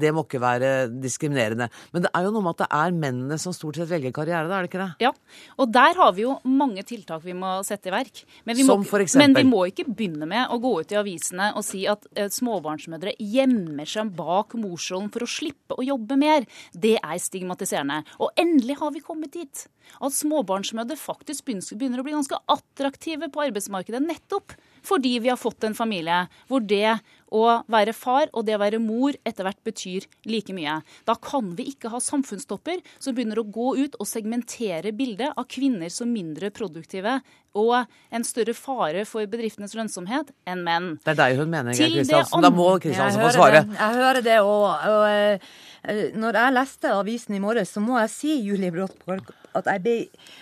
det må ikke være diskriminerende. Men det er jo noe med at det er mennene som stort sett velger karriere, da er det ikke det? Ja, og der har vi jo mange tiltak vi må sette i verk. Men vi, må, men vi må ikke begynne med å gå ut i avisene og si at eh, småbarnsmødre gjemmer seg bak morsrollen for å slippe å jobbe mer. Det er stigmatiserende. Og endelig har vi kommet dit at småbarnsmødre faktisk begynner å bli ganske attraktive på arbeidsmarkedet nettopp fordi vi har fått en familie hvor det å være far og det å være mor etter hvert betyr like mye. Da kan vi ikke ha samfunnstopper som begynner å gå ut og segmentere bildet av kvinner som mindre produktive og en større fare for bedriftenes lønnsomhet enn menn. Det er deg hun mener, Geir Kristiansen. Da må Kristiansen få svare. Det. Jeg hører det, og, og, eh, når jeg leste avisen i morges, så må jeg si, Julie Brått, at jeg ble,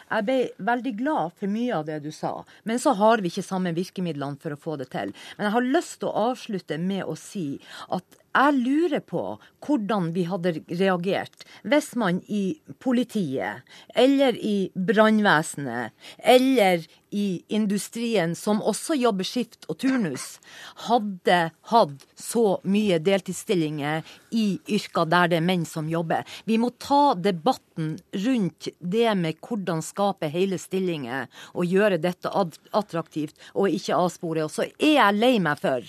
jeg ble, veldig glad for mye av det du sa. Men så har vi ikke samme virkemidlene for å få det til. Men jeg har lyst til å avslutte med å si at jeg lurer på hvordan vi hadde reagert hvis man i politiet, eller i brannvesenet, eller i industrien, som også jobber skift og turnus, hadde hatt så mye deltidsstillinger i yrker der det er menn som jobber. Vi må ta debatten rundt det med hvordan skape hele stillinger og gjøre dette attraktivt, og ikke avspore. Og så er jeg lei meg for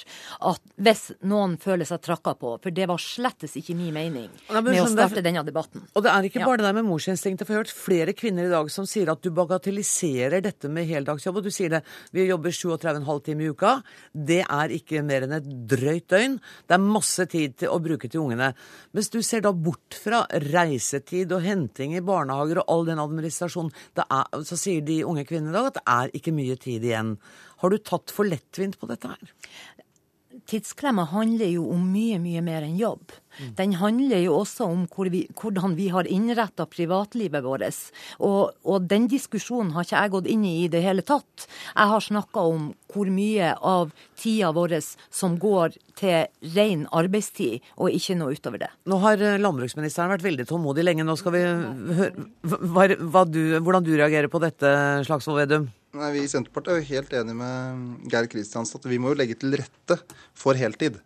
at hvis noen føler seg trakka på, for det var slettes ikke min mening med å starte denne debatten. Og det er ikke bare det der med morsinstinktet, for jeg har hørt flere kvinner i dag som sier at du bagatelliserer dette med heldags heldagsjobb, og du sier det. Vi jobber 37,5 timer i uka. Det er ikke mer enn et drøyt døgn. Det er masse tid til å bruke til ungene. Mens du ser da bort fra reisetid og henting i barnehager og all den administrasjonen, er, så sier de unge kvinnene i dag at det er ikke mye tid igjen. Har du tatt for lettvint på dette her? Tidsklemma handler jo om mye, mye mer enn jobb. Den handler jo også om hvor vi, hvordan vi har innretta privatlivet vårt. Og, og, den diskusjonen har ikke jeg gått inn i i det hele tatt. Jeg har snakka om hvor mye av tida vår som går til ren arbeidstid, og ikke noe utover det. Nå har eh, landbruksministeren vært veldig tålmodig lenge. Nå skal vi høre hva, hva du, hvordan du reagerer på dette, Slagsvold Vedum. Nei, Vi i Senterpartiet er jo helt enig med Geir Kristiansen at vi må jo legge til rette for heltid.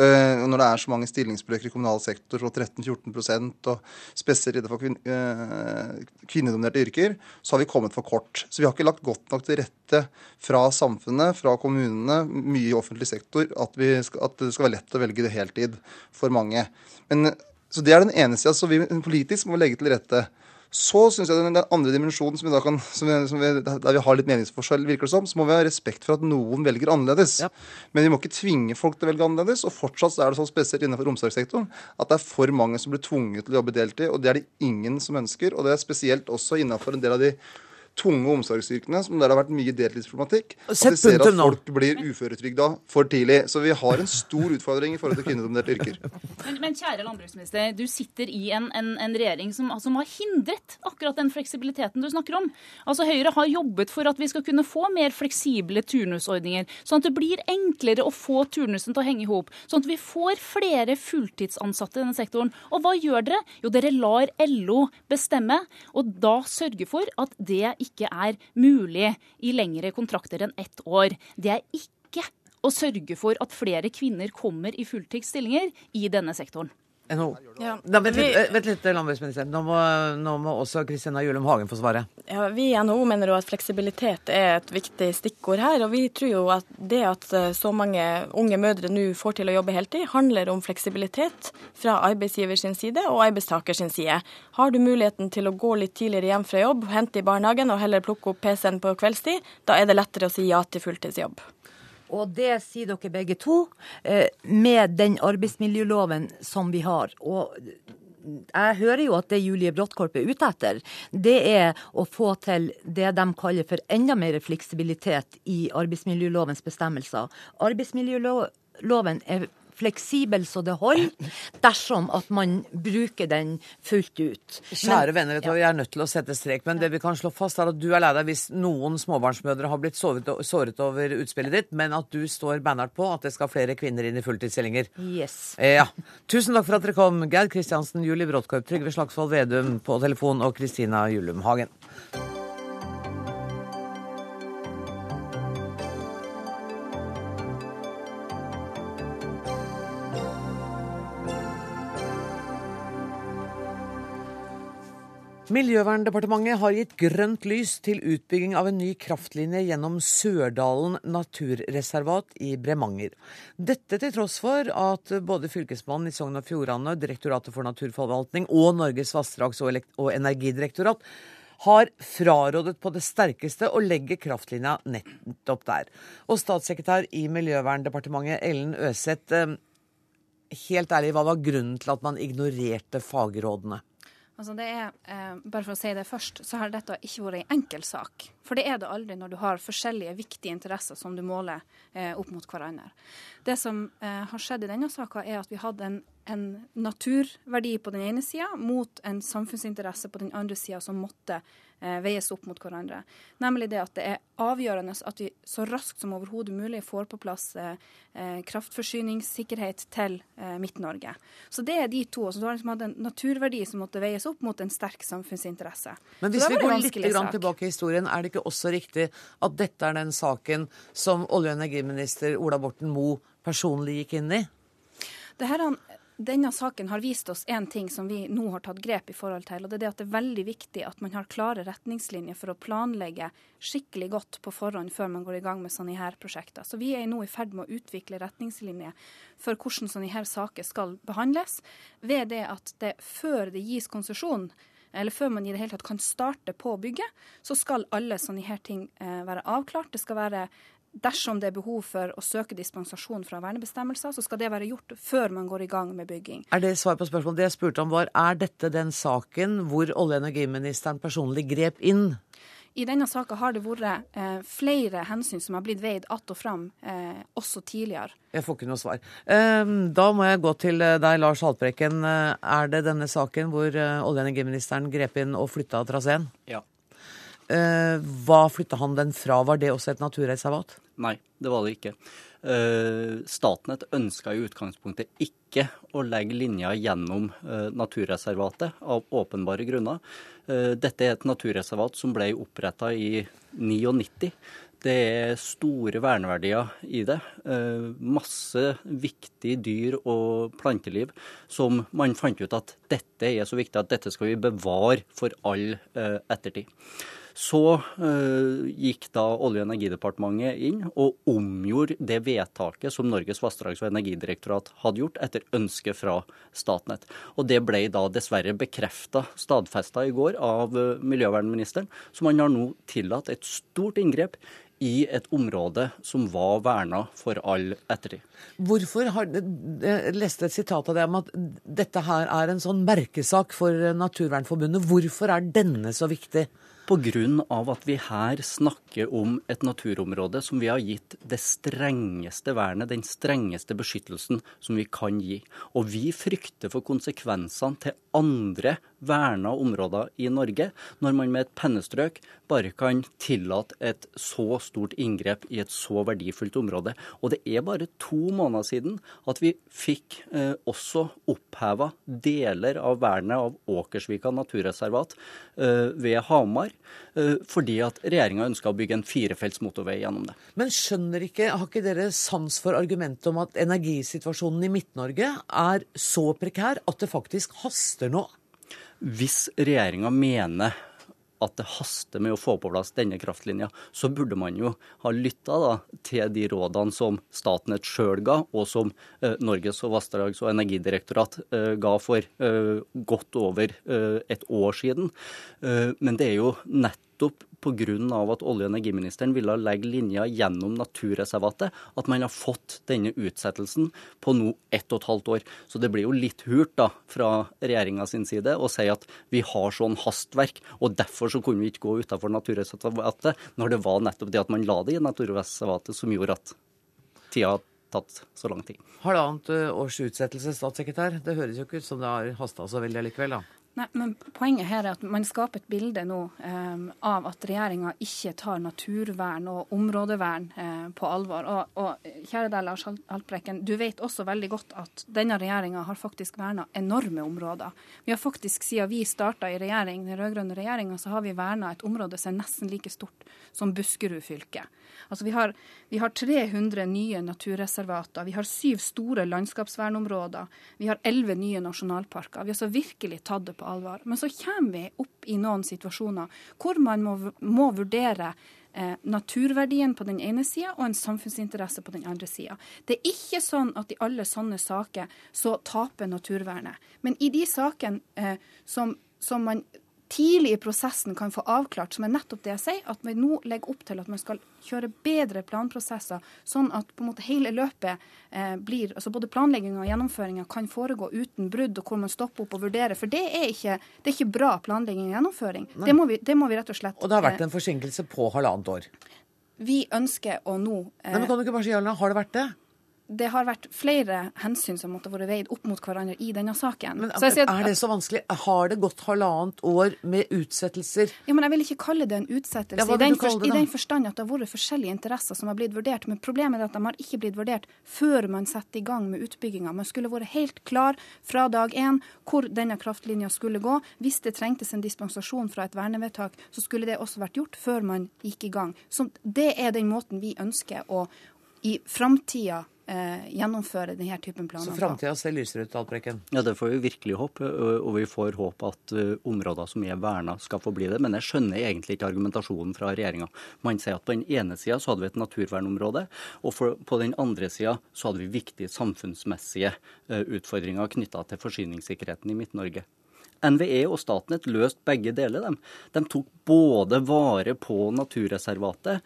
Uh, når det er så mange stillingsbrøker i kommunal sektor, og 13-14% og spesielt innenfor kvin uh, kvinnedominerte yrker, så har vi kommet for kort. Så vi har ikke lagt godt nok til rette fra samfunnet, fra kommunene, mye i offentlig sektor, at, skal, at det skal være lett å velge det heltid for mange. Men, så det er den ene sida. Så vi politisk må legge til rette. Så syns jeg den, den andre dimensjonen som vi da kan, som vi, som vi, der vi har litt meningsforskjell, virker det som, så må vi ha respekt for at noen velger annerledes. Men vi må ikke tvinge folk til å velge annerledes. Og fortsatt så er det sånn spesielt innenfor omsorgssektoren at det er for mange som blir tvunget til å jobbe deltid, og det er det ingen som ønsker. Og det er spesielt også innenfor en del av de tunge omsorgsyrkene, som der det har vært mye deltidsproblematikk. At vi ser at folk blir uføretrygda for tidlig. Så vi har en stor utfordring i forhold til kvinnedominerte yrker. Men, men kjære landbruksminister, du sitter i en, en, en regjering som, som har hindret akkurat den fleksibiliteten du snakker om. Altså Høyre har jobbet for at vi skal kunne få mer fleksible turnusordninger, sånn at det blir enklere å få turnusen til å henge i hop. Sånn at vi får flere fulltidsansatte i denne sektoren. Og hva gjør dere? Jo, dere lar LO bestemme, og da sørge for at det ikke er mulig i lengre kontrakter enn ett år. Det er ikke å sørge for at flere kvinner kommer i fulltidsstillinger i denne sektoren. NHO. Ja. Da, vent, litt, Vi- eh, vent litt, landbruksminister. Nå må, nå må også Kristina Julum Hagen få svare. Ja, vi i NHO mener jo at fleksibilitet er et viktig stikkord her. Og vi tror jo at det at eh, så mange unge mødre nå får til å jobbe heltid, handler om fleksibilitet fra arbeidsgiver sin side og arbeidstaker sin side. Har du muligheten til å gå litt tidligere hjem fra jobb, hente i barnehagen og heller plukke opp PC-en på kveldstid, da er det lettere å si ja til fulltidsjobb. Og det sier dere begge to, eh, med den arbeidsmiljøloven som vi har. Og jeg hører jo at det Julie Bråttkorp er ute etter, det er å få til det de kaller for enda mer fleksibilitet i arbeidsmiljølovens bestemmelser. Arbeidsmiljøloven er fleksibel så det holder, dersom at man bruker den fullt ut. Kjære venner, vet du, hva, jeg er nødt til å sette strek, men det vi kan slå fast er at du er lei deg hvis noen småbarnsmødre har blitt såret, såret over utspillet ditt, men at du står bannert på at det skal flere kvinner inn i fulltidsstillinger. Yes. Ja. Tusen takk for at dere kom, Geir Kristiansen, Julie Bråttkorp, Trygve Slagsvold Vedum på telefon og Kristina Julum Hagen. Miljøverndepartementet har gitt grønt lys til utbygging av en ny kraftlinje gjennom Sørdalen naturreservat i Bremanger. Dette til tross for at både Fylkesmannen i Sogn og Fjordane, Direktoratet for naturforvaltning og Norges vassdrags- og, energidirektorat har frarådet på det sterkeste å legge kraftlinja nettopp der. Og statssekretær i Miljøverndepartementet Ellen Øseth, eh, helt ærlig, hva var grunnen til at man ignorerte fagrådene? Altså det er, eh, bare for å si det først, så har dette ikke vært en enkel sak. For det er det aldri når du har forskjellige viktige interesser som du måler eh, opp mot hverandre. Det som eh, har skjedd i denne saka, er at vi hadde en, en naturverdi på den ene sida mot en samfunnsinteresse på den andre sida som måtte veies opp mot hverandre. Nemlig det at det er avgjørende at vi så raskt som overhodet mulig får på plass eh, eh, kraftforsyningssikkerhet til eh, Midt-Norge. Så det er de to. Så du har liksom hatt en naturverdi som måtte veies opp mot en sterk samfunnsinteresse. Men hvis vi går litt grann tilbake i historien, er det ikke også riktig at dette er den saken som olje- og energiminister Ola Borten Moe personlig gikk inn i? Det her, han- denne saken har vist oss én ting som vi nå har tatt grep i forhold til. og Det er det at det er veldig viktig at man har klare retningslinjer for å planlegge skikkelig godt på forhånd før man går i gang med sånne her prosjekter. Så Vi er nå i ferd med å utvikle retningslinjer for hvordan sånne her saker skal behandles. Ved det at det før det gis konsesjon, eller før man i det hele tatt kan starte på bygget, så skal alle sånne her ting eh, være avklart. Det skal være Dersom det er behov for å søke dispensasjon fra vernebestemmelser, så skal det være gjort før man går i gang med bygging. Er det svar på spørsmålet? Det jeg spurte om var, er dette den saken hvor olje- og energiministeren personlig grep inn? I denne saka har det vært eh, flere hensyn som har blitt veid att og fram, eh, også tidligere. Jeg får ikke noe svar. Eh, Da må jeg gå til eh, deg, Lars Haltbrekken. Eh, Er det denne saken hvor eh, olje- og energiministeren grep inn og flytta traseen? Ja. Eh, Hva flytta han den fra? Var det også et naturreservat? Nei, det var det ikke. Eh, Statnett ønska i utgangspunktet ikke å legge linja gjennom eh, naturreservatet, av åpenbare grunner. Eh, Dette er et naturreservat som ble oppretta i 99. Det er store verneverdier i det. Masse viktig dyr- og planteliv som man fant ut at dette er så viktig at dette skal vi bevare for all ettertid. Så uh, gikk da Olje- og energidepartementet inn og omgjorde det vedtaket som Norges vassdrags- og energidirektorat hadde gjort etter ønske fra Statnett. Og det ble da dessverre bekrefta, stadfesta i går, av uh, miljøvernministeren, som han har nå tillatt et stort inngrep i et område som var verna for all ettertid. Hvorfor har, Jeg leste et sitat av det om at dette her er en sånn merkesak for Naturvernforbundet. Hvorfor er denne så viktig? Pga. at vi her snakker om et naturområde som vi har gitt det strengeste vernet, den strengeste beskyttelsen som vi kan gi. Og vi frykter for konsekvensene til andre verna områder i Norge, når man med et pennestrøk bare kan tillate et så stort inngrep i et så verdifullt område. Og det er bare to måneder siden at vi fikk eh, også oppheva deler av vernet av Åkersvika naturreservat eh, ved Hamar, fordi at regjeringa ønska å bygge en firefelts motorvei gjennom det. Men skjønner ikke, har ikke dere sans for argumentet om at energisituasjonen i Midt-Norge er så prekær at det faktisk haster nå? Hvis regjeringa mener at det haster med å få på plass denne kraftlinja, så burde man jo ha lytta til de rådene som Statnett sjøl ga, og som eh, Norges vassdrags- og energidirektorat eh, ga for eh, godt over eh, et år siden. Eh, men det er jo nettopp pga. at olje- og energiministeren ville legge linja gjennom naturreservatet, at man har fått denne utsettelsen på nå ett og et halvt år. Så det blir jo litt hult da, fra regjeringa sin side å si at vi har sånn hastverk, og derfor så kunne vi ikke gå utafor naturreservatet, når det var nettopp det at man la det i naturreservatet som gjorde at tida tatt så lang tid. Halvannet års utsettelse, statssekretær. Det høres jo ikke ut som det har hasta så veldig likevel, da. Nei, men Poenget her er at man skaper et bilde nå eh, av at regjeringa ikke tar naturvern og områdevern eh, på alvor. Og, og kjære deg, Lars Haltbrekken, du vet også veldig godt at denne regjeringa har faktisk verna enorme områder. Vi har faktisk, siden vi starta i regjering, den rød-grønne regjeringa, så har vi verna et område som er nesten like stort som Buskerud fylke. Altså vi har, vi har 300 nye naturreservater, vi har syv store landskapsvernområder, vi har elleve nye nasjonalparker. Vi har så virkelig tatt det på alvor. Men så kommer vi opp i noen situasjoner hvor man må, må vurdere eh, naturverdien på den ene sida og en samfunnsinteresse på den andre sida. Det er ikke sånn at i alle sånne saker så taper naturvernet. Men i de sakene eh, som, som man tidlig i prosessen kan få avklart, som er nettopp det jeg sier, at vi nå legger opp til at man skal kjøre bedre planprosesser, sånn at på en måte hele løpet eh, blir altså Både planlegginga og gjennomføringa kan foregå uten brudd, og hvor man stopper opp og vurderer. For det er ikke, det er ikke bra planlegging og gjennomføring. Det må, vi, det må, vi, rett og slett Og det har vært en forsinkelse på halvannet år? Vi ønsker å nå eh, Men Kan du ikke bare si Jarle, har det vært det? Det har vært flere hensyn som måtte vært veid opp mot hverandre i denne saken. Men at, Er det så vanskelig? Har det gått halvannet år med utsettelser? Ja, men Jeg vil ikke kalle det en utsettelse, ja, i, den for, i den forstand at det har vært forskjellige interesser som har blitt vurdert. Men problemet er at de har ikke blitt vurdert før man setter i gang med utbygginga. Man skulle vært helt klar fra dag én hvor denne kraftlinja skulle gå. Hvis det trengtes en dispensasjon fra et vernevedtak, så skulle det også vært gjort før man gikk i gang. Så Det er den måten vi ønsker å i framtida eh, gjennomføre denne typen planer. Så framtida ser lysere ut, Altbrekken? Ja, det får vi virkelig håpe. Og vi får håpe at områder som er verna, skal få bli det. Men jeg skjønner egentlig ikke argumentasjonen fra regjeringa. Man sier at på den ene sida så hadde vi et naturvernområde, og for, på den andre sida så hadde vi viktige samfunnsmessige utfordringer knytta til forsyningssikkerheten i Midt-Norge. NVE og Statnett løste begge deler. dem. De tok både vare på naturreservatet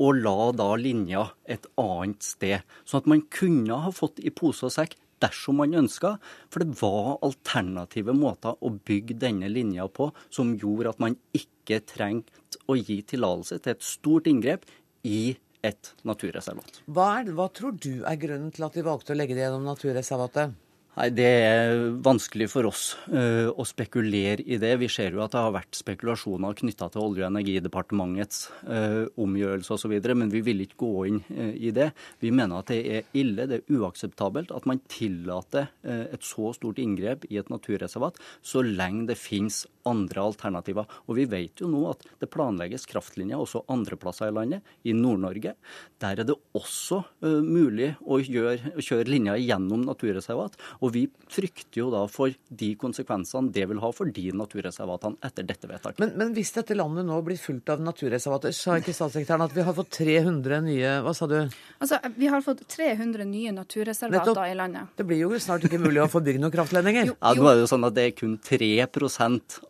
og la da linja et annet sted. Sånn at man kunne ha fått i pose og sekk dersom man ønska. For det var alternative måter å bygge denne linja på som gjorde at man ikke trengte å gi tillatelse til et stort inngrep i et naturreservat. Hva, er, hva tror du er grunnen til at de valgte å legge det gjennom naturreservatet? Nei, Det er vanskelig for oss uh, å spekulere i det. Vi ser jo at det har vært spekulasjoner knytta til Olje- og energidepartementets uh, omgjørelse osv., men vi vil ikke gå inn uh, i det. Vi mener at det er ille, det er uakseptabelt at man tillater et så stort inngrep i et naturreservat så lenge det finnes andre alternativer. Og vi vet jo nå at det planlegges kraftlinjer også andre plasser i landet, i Nord-Norge. Der er det også mulig å, gjøre, å kjøre linjer gjennom naturreservat. Og vi frykter jo da for de konsekvensene det vil ha for de naturreservatene etter dette vedtaket. Men, men hvis dette landet nå blir fullt av naturreservater, sa ikke statssekretæren at vi har fått 300 nye Hva sa du? Altså, Vi har fått 300 nye naturreservater Nettopp. i landet. Det blir jo snart ikke mulig å få bygd noen kraftledninger. Ja, nå er det jo sånn at det er kun 3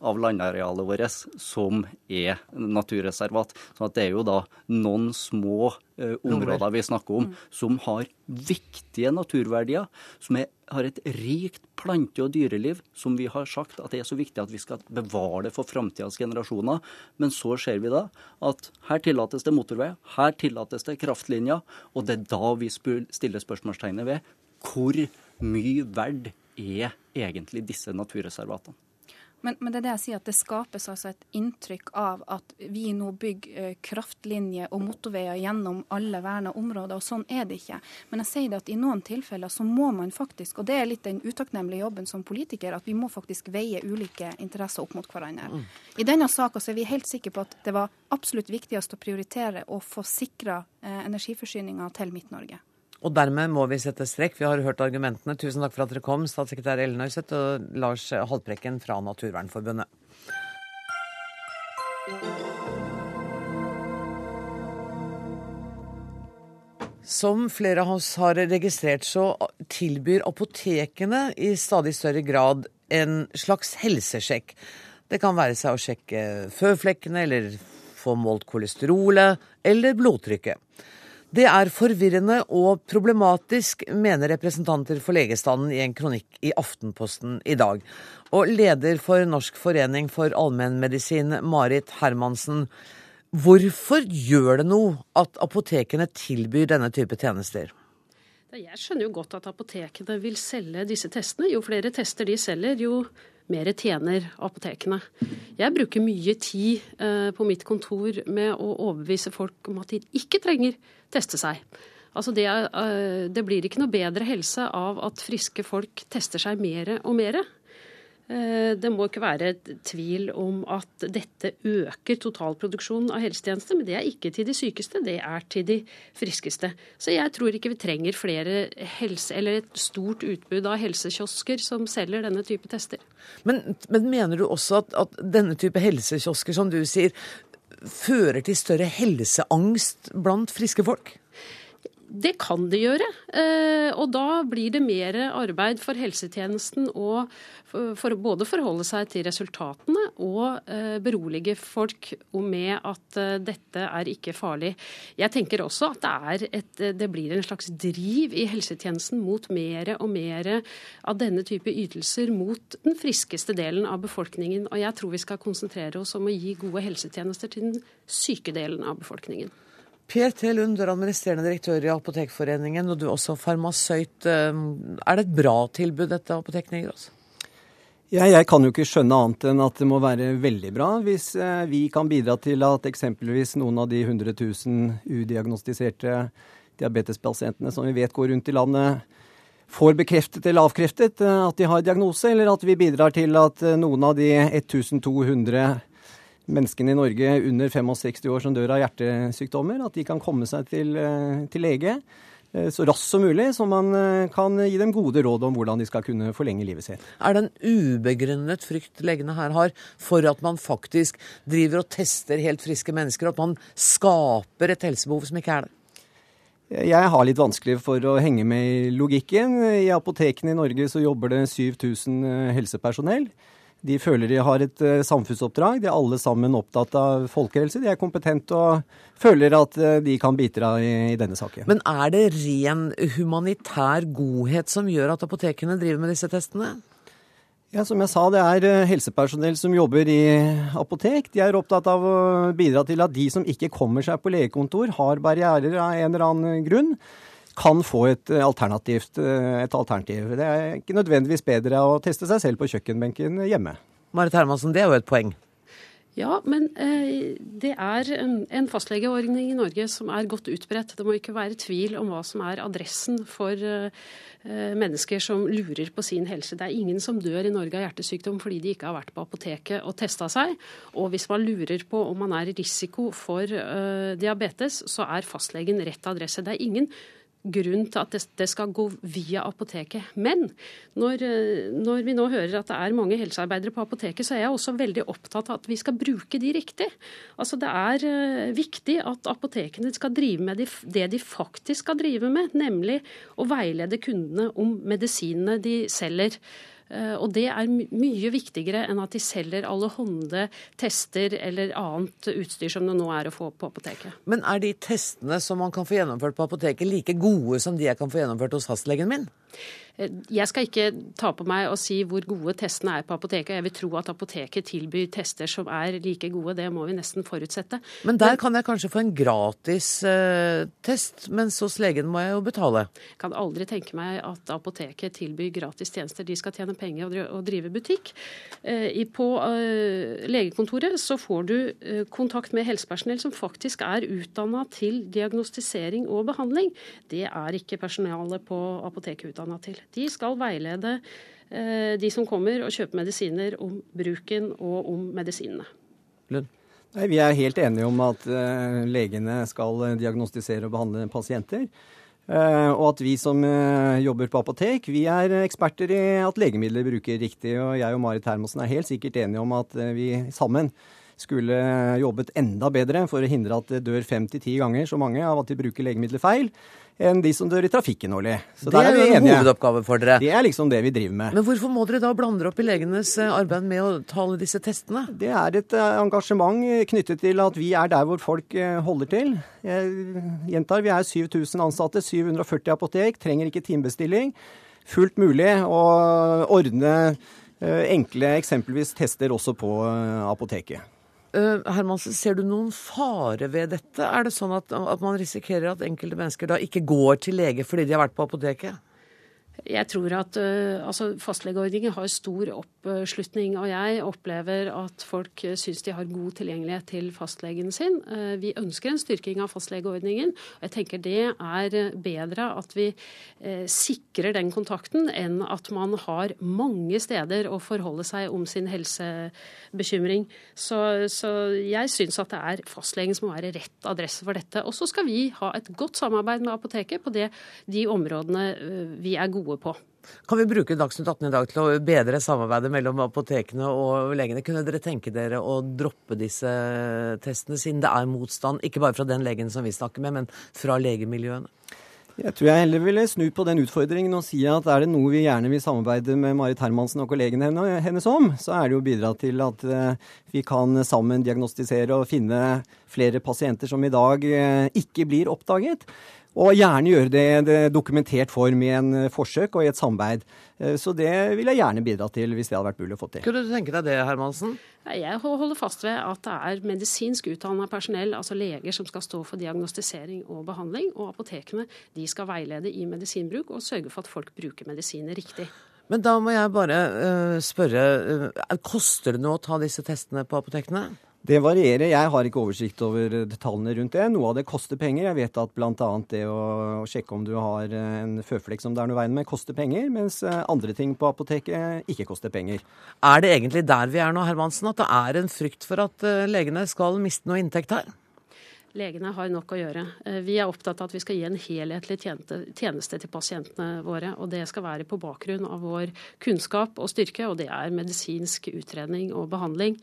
av landarealet vårt som er naturreservat. Så det er jo da noen små områder vi snakker om, mm. som har viktige naturverdier. Som er, har et rikt plante- og dyreliv, som vi har sagt at det er så viktig at vi skal bevare det for framtidas generasjoner. Men så ser vi da at her tillates det motorvei, her tillates det kraftlinjer. Og det er da vi stiller spørsmålstegnet ved hvor mye verd er egentlig disse naturreservatene. Men, men, det er det jeg sier, at det skapes altså et inntrykk av at vi nå bygger eh, kraftlinjer og motorveier gjennom alle verna områder, og sånn er det ikke. Men jeg sier det at i noen tilfeller så må man faktisk, og det er litt den utakknemlige jobben som politiker, at vi må faktisk veie ulike interesser opp mot hverandre. Mm. I denne saka er vi helt sikre på at det var absolutt viktigst å prioritere å få sikra eh, energiforsyninga til Midt-Norge. Og dermed må vi sette strekk. Vi har hørt argumentene. Tusen takk for at dere kom, statssekretær Ellen Øyseth og Lars Haltbrekken fra Naturvernforbundet. Som flere av oss har registrert, så tilbyr apotekene i stadig større grad en slags helsesjekk. Det kan være seg å sjekke føflekkene, eller få målt kolesterolet, eller blodtrykket. Det er forvirrende og problematisk, mener representanter for legestanden i en kronikk i Aftenposten i dag. Og leder for Norsk forening for allmennmedisin, Marit Hermansen. Hvorfor gjør det noe at apotekene tilbyr denne type tjenester? Jeg skjønner jo godt at apotekene vil selge disse testene. Jo flere tester de selger, jo mer tjener apotekene. Jeg bruker mye tid eh, på mitt kontor med å overbevise folk om at de ikke trenger teste seg. Altså det, eh, det, blir ikke noe bedre helse av at friske folk tester seg mer og mer. Eh, det må ikke være tvil om at dette øker totalproduksjonen av helsetjenester, men det er ikke til de sykeste, det er til de friskeste. Så jeg tror ikke vi trenger flere helse, eller et stort utbud av helsekiosker som selger denne type tester. Men, men mener du også at, at denne type helsekiosker, som du sier, fører til større helseangst blant friske folk? Det kan det gjøre. Eh, og da blir det mer arbeid for helsetjenesten å for både forholde seg til resultatene og eh, berolige folk med at eh, dette er ikke farlig. Jeg tenker også at det, et, det blir en slags driv i helsetjenesten mot mer og mer av denne type ytelser mot den friskeste delen av befolkningen. Og jeg tror vi skal konsentrere oss om å gi gode helsetjenester til den syke delen av befolkningen. Per T. Lund, du er administrerende direktør i Apotekforeningen, og du er også farmasøyt. Eh, er det et bra tilbud, dette apotekene gir oss? Ja, jeg kan jo ikke skjønne annet enn at det må være veldig bra hvis eh, vi kan bidra til at eksempelvis noen av de 100 000 udiagnostiserte diabetespasientene som vi vet går rundt i landet, får bekreftet eller avkreftet eh, at de har diagnose, eller at vi bidrar til at noen av de 1200 menneskene i Norge under 65 år som dør av hjertesykdommer, at de kan komme seg til, eh, til lege eh, så raskt som mulig, så man eh, kan gi dem gode råd om hvordan de skal kunne forlenge livet sitt. Er det en ubegrunnet frykt legene her har for at man faktisk driver og tester helt friske mennesker, at man skaper et helsebehov som ikke er det? Jeg har litt vanskelig for å henge med i logikken. I apotekene i Norge så jobber det 7000 helsepersonell. De føler de har et uh, samfunnsoppdrag. De er alle sammen opptatt av folkehelse. De er kompetente og føler at uh, de kan bidra i, i, denne saken. Men er det ren humanitær godhet som gjør at apotekene driver med disse testene? Ja, Som jeg sa, det er uh, helsepersonell som jobber i apotek. De er opptatt av å bidra til at de som ikke kommer seg på legekontor, har barrierer av en eller annen grunn kan få et, eh, alternativt, eh, et alternativ. Det er ikke nødvendigvis bedre å teste seg selv på kjøkkenbenken hjemme. Marit Hermansen, det er jo et poeng. Ja, men eh, det er en, en, fastlegeordning i Norge som er godt utbredt. Det må ikke være tvil om hva som er adressen for eh, mennesker som lurer på sin helse. Det er ingen som dør i Norge av hjertesykdom fordi de ikke har vært på apoteket og testa seg. Og hvis man lurer på om man er i risiko for eh, diabetes, så er fastlegen rett adresse. Det er ingen grunn til at det skal gå via apoteket. Men når, eh, når, vi nå hører at det er mange helsearbeidere på apoteket, så er jeg også veldig opptatt av at vi skal bruke de riktig. Altså Det er eh, viktig at apotekene skal drive med det de faktisk skal drive med, nemlig å veilede kundene om medisinene de selger. Eh, og det er mye viktigere enn at de selger allehånde tester eller annet utstyr som det nå er å få på apoteket. Men er de testene som man kan få gjennomført på apoteket, like gode som de jeg kan få gjennomført hos fastlegen min? Jeg skal ikke ta på meg å si hvor gode testene er på apoteket. Jeg vil tro at apoteket tilbyr tester som er like gode. Det må vi nesten forutsette. Men der kan jeg kanskje få en gratis eh, test, mens hos legen må jeg jo betale? Jeg kan aldri tenke meg at apoteket tilbyr gratis tjenester. De skal tjene penger og drive butikk. Eh, på eh, legekontoret så får du eh, kontakt med helsepersonell som faktisk er utdanna til diagnostisering og behandling. Det er ikke personalet på apoteket utdanna til. De skal veilede eh, de som kommer og kjøper medisiner om bruken og om medisinene. Lund. Nei, Vi er helt enige om at uh, legene skal diagnostisere og behandle pasienter. Og at vi som jobber på apotek, vi er eksperter i at legemidler bruker riktig. Og jeg og Marit Hermansen er helt sikkert enige om at vi sammen skulle jobbet enda bedre for å hindre at det dør fem til ti ganger så mange av at de bruker legemidler feil, enn de som dør i trafikken årlig. Så det er, jo en hovedoppgave for dere. Det er liksom det vi driver med. Men hvorfor må dere da blande opp i legenes eh, arbeid med å ta alle disse testene? Det er et eh, engasjement knyttet til at vi er der hvor folk eh, holder til. Jeg gjentar, vi er 7000 ansatte, 740 apotek, trenger ikke timebestilling. Fullt mulig å ordne enkle eksempelvis tester også på apoteket. Uh, Hermansen, ser du noen fare ved dette? Er det sånn at, at man risikerer at enkelte mennesker da ikke går til lege fordi de har vært på apoteket? Jeg tror at uh, altså Fastlegeordningen har stor oppslutning, og jeg opplever at folk uh, syns de har god tilgjengelighet til fastlegen sin. Uh, vi ønsker en styrking av fastlegeordningen. og Jeg tenker det er bedre at vi sikrer den kontakten, enn at man har mange steder å forholde seg om sin helsebekymring. Så, så jeg syns at det er fastlegen som må være rett adresse for dette. Og så skal vi ha et godt samarbeid med apoteket på det, de områdene vi er gode gode på. Kan vi bruke Dagsnytt 18 i dag til å bedre samarbeidet mellom apotekene og legene? Kunne dere tenke dere å droppe disse testene, siden det er motstand, ikke bare fra den legen som vi snakker med, men fra legemiljøene? Jeg tror jeg heller ville snu på den utfordringen og si at er det noe vi gjerne vil samarbeide med Marit Hermansen og kollegene hennes om, så er det jo å bidra til at eh, vi kan sammen diagnostisere og finne flere pasienter som i dag eh, ikke blir oppdaget. Og gjerne gjøre det i dokumentert form i en eh, forsøk og i et samarbeid. Eh, så det vil jeg gjerne bidra til, hvis det hadde vært mulig å få til. Kunne du tenke deg det, Hermansen? Jeg holder fast ved at det er medisinsk utdanna personell, altså leger, som skal stå for diagnostisering og behandling. Og apotekene de skal veilede i medisinbruk og sørge for at folk bruker medisiner riktig. Men da må jeg bare uh, spørre, uh, koster det noe å ta disse testene på apotekene? Det varierer. Jeg har ikke oversikt over detaljene rundt det. Noe av det koster penger. Jeg vet at bl.a. det å, å, sjekke om du har eh, en føflekk som det er noe veien med, koster penger, mens eh, andre ting på apoteket ikke koster penger. Er det egentlig der vi er nå, Hermansen, at det er en frykt for at eh, legene skal miste noe inntekt her? Legene har nok å gjøre. Vi er opptatt av at vi skal gi en helhetlig tjeneste til pasientene våre. Og det skal være på bakgrunn av vår kunnskap og styrke, og det er medisinsk utredning og behandling.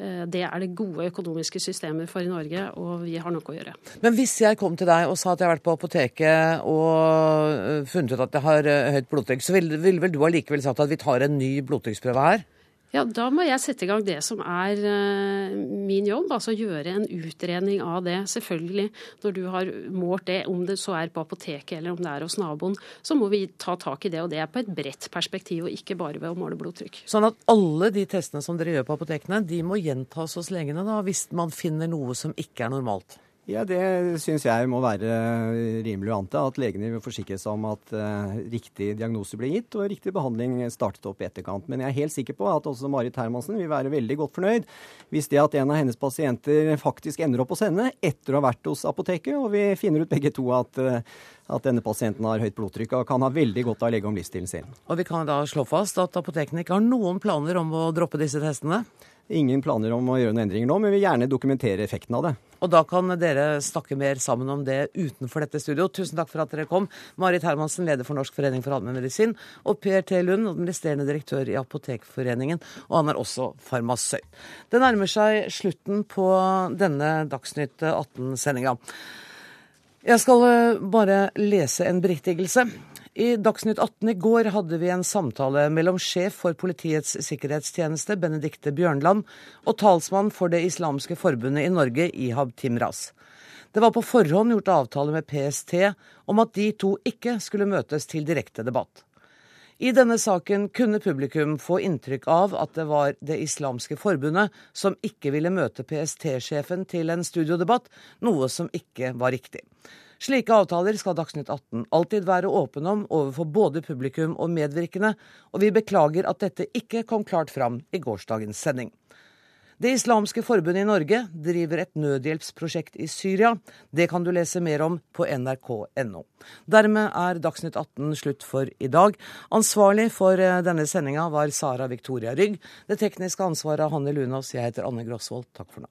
Eh, det er det gode økonomiske systemer for i Norge, og vi har nok å gjøre. Men hvis jeg kom til deg og sa at jeg har vært på apoteket og eh, funnet ut at jeg har eh, høyt blodtrykk, så ville vil vel du allikevel sagt at vi tar en ny blodtrykksprøve her? Ja, Da må jeg sette i gang det som er uh, min jobb, altså gjøre en utredning av det. Selvfølgelig, når du har målt det, om det så er på apoteket eller om det er hos naboen, så må vi ta tak i det. Og det er på et bredt perspektiv, og ikke bare ved å måle blodtrykk. Sånn at alle de testene som dere gjør på apotekene, de må gjentas hos legene da, hvis man finner noe som ikke er normalt? Ja, Det syns jeg må være rimelig å anta. At legene vil forsikre seg om at uh, riktig diagnose blir gitt og riktig behandling startet opp i etterkant. Men jeg er helt sikker på at også Marit Hermansen vil være veldig godt fornøyd hvis det at en av hennes pasienter faktisk ender opp hos henne etter å ha vært hos apoteket, og vi finner ut begge to at uh, at denne pasienten har høyt blodtrykk og kan ha veldig godt av å legge om livsstilen sin. Og vi kan da slå fast at apotekene ikke har noen planer om å droppe disse testene? Ingen planer om å gjøre noen endringer nå, men vil gjerne dokumentere effekten av det. Og da kan dere snakke mer sammen om det utenfor dette studio. Tusen takk for at dere kom. Marit Hermansen, leder for Norsk forening for allmennmedisin, og Per T. Lund, administrerende direktør i Apotekforeningen. Og han er også farmasøyt. Det nærmer seg slutten på denne Dagsnytt 18-sendinga. Jeg skal eh, bare lese en beriktigelse. I Dagsnytt 18 i går hadde vi en samtale mellom sjef for Politiets sikkerhetstjeneste, Benedikte Bjørnland, og talsmann for Det islamske forbundet i Norge, Ihab Timras. Det var på forhånd gjort avtale med PST om at de to ikke skulle møtes til direkte debatt. I denne saken kunne publikum få inntrykk av at det var Det islamske forbundet som ikke ville møte PST-sjefen til en studiodebatt, noe som ikke var riktig. Slike avtaler skal Dagsnytt 18 alltid være åpen om overfor både publikum og medvirkende, og vi beklager at dette ikke kom klart fram i gårsdagens sending. Det islamske forbundet i Norge driver et nødhjelpsprosjekt i Syria. Det kan du lese mer om på nrk.no. Dermed er Dagsnytt 18 slutt for i dag. Ansvarlig for eh, denne sendinga var Sara Victoria Rygg. Det tekniske ansvaret av Hanne Lunås. Jeg heter Anne Grosvold. Takk for nå.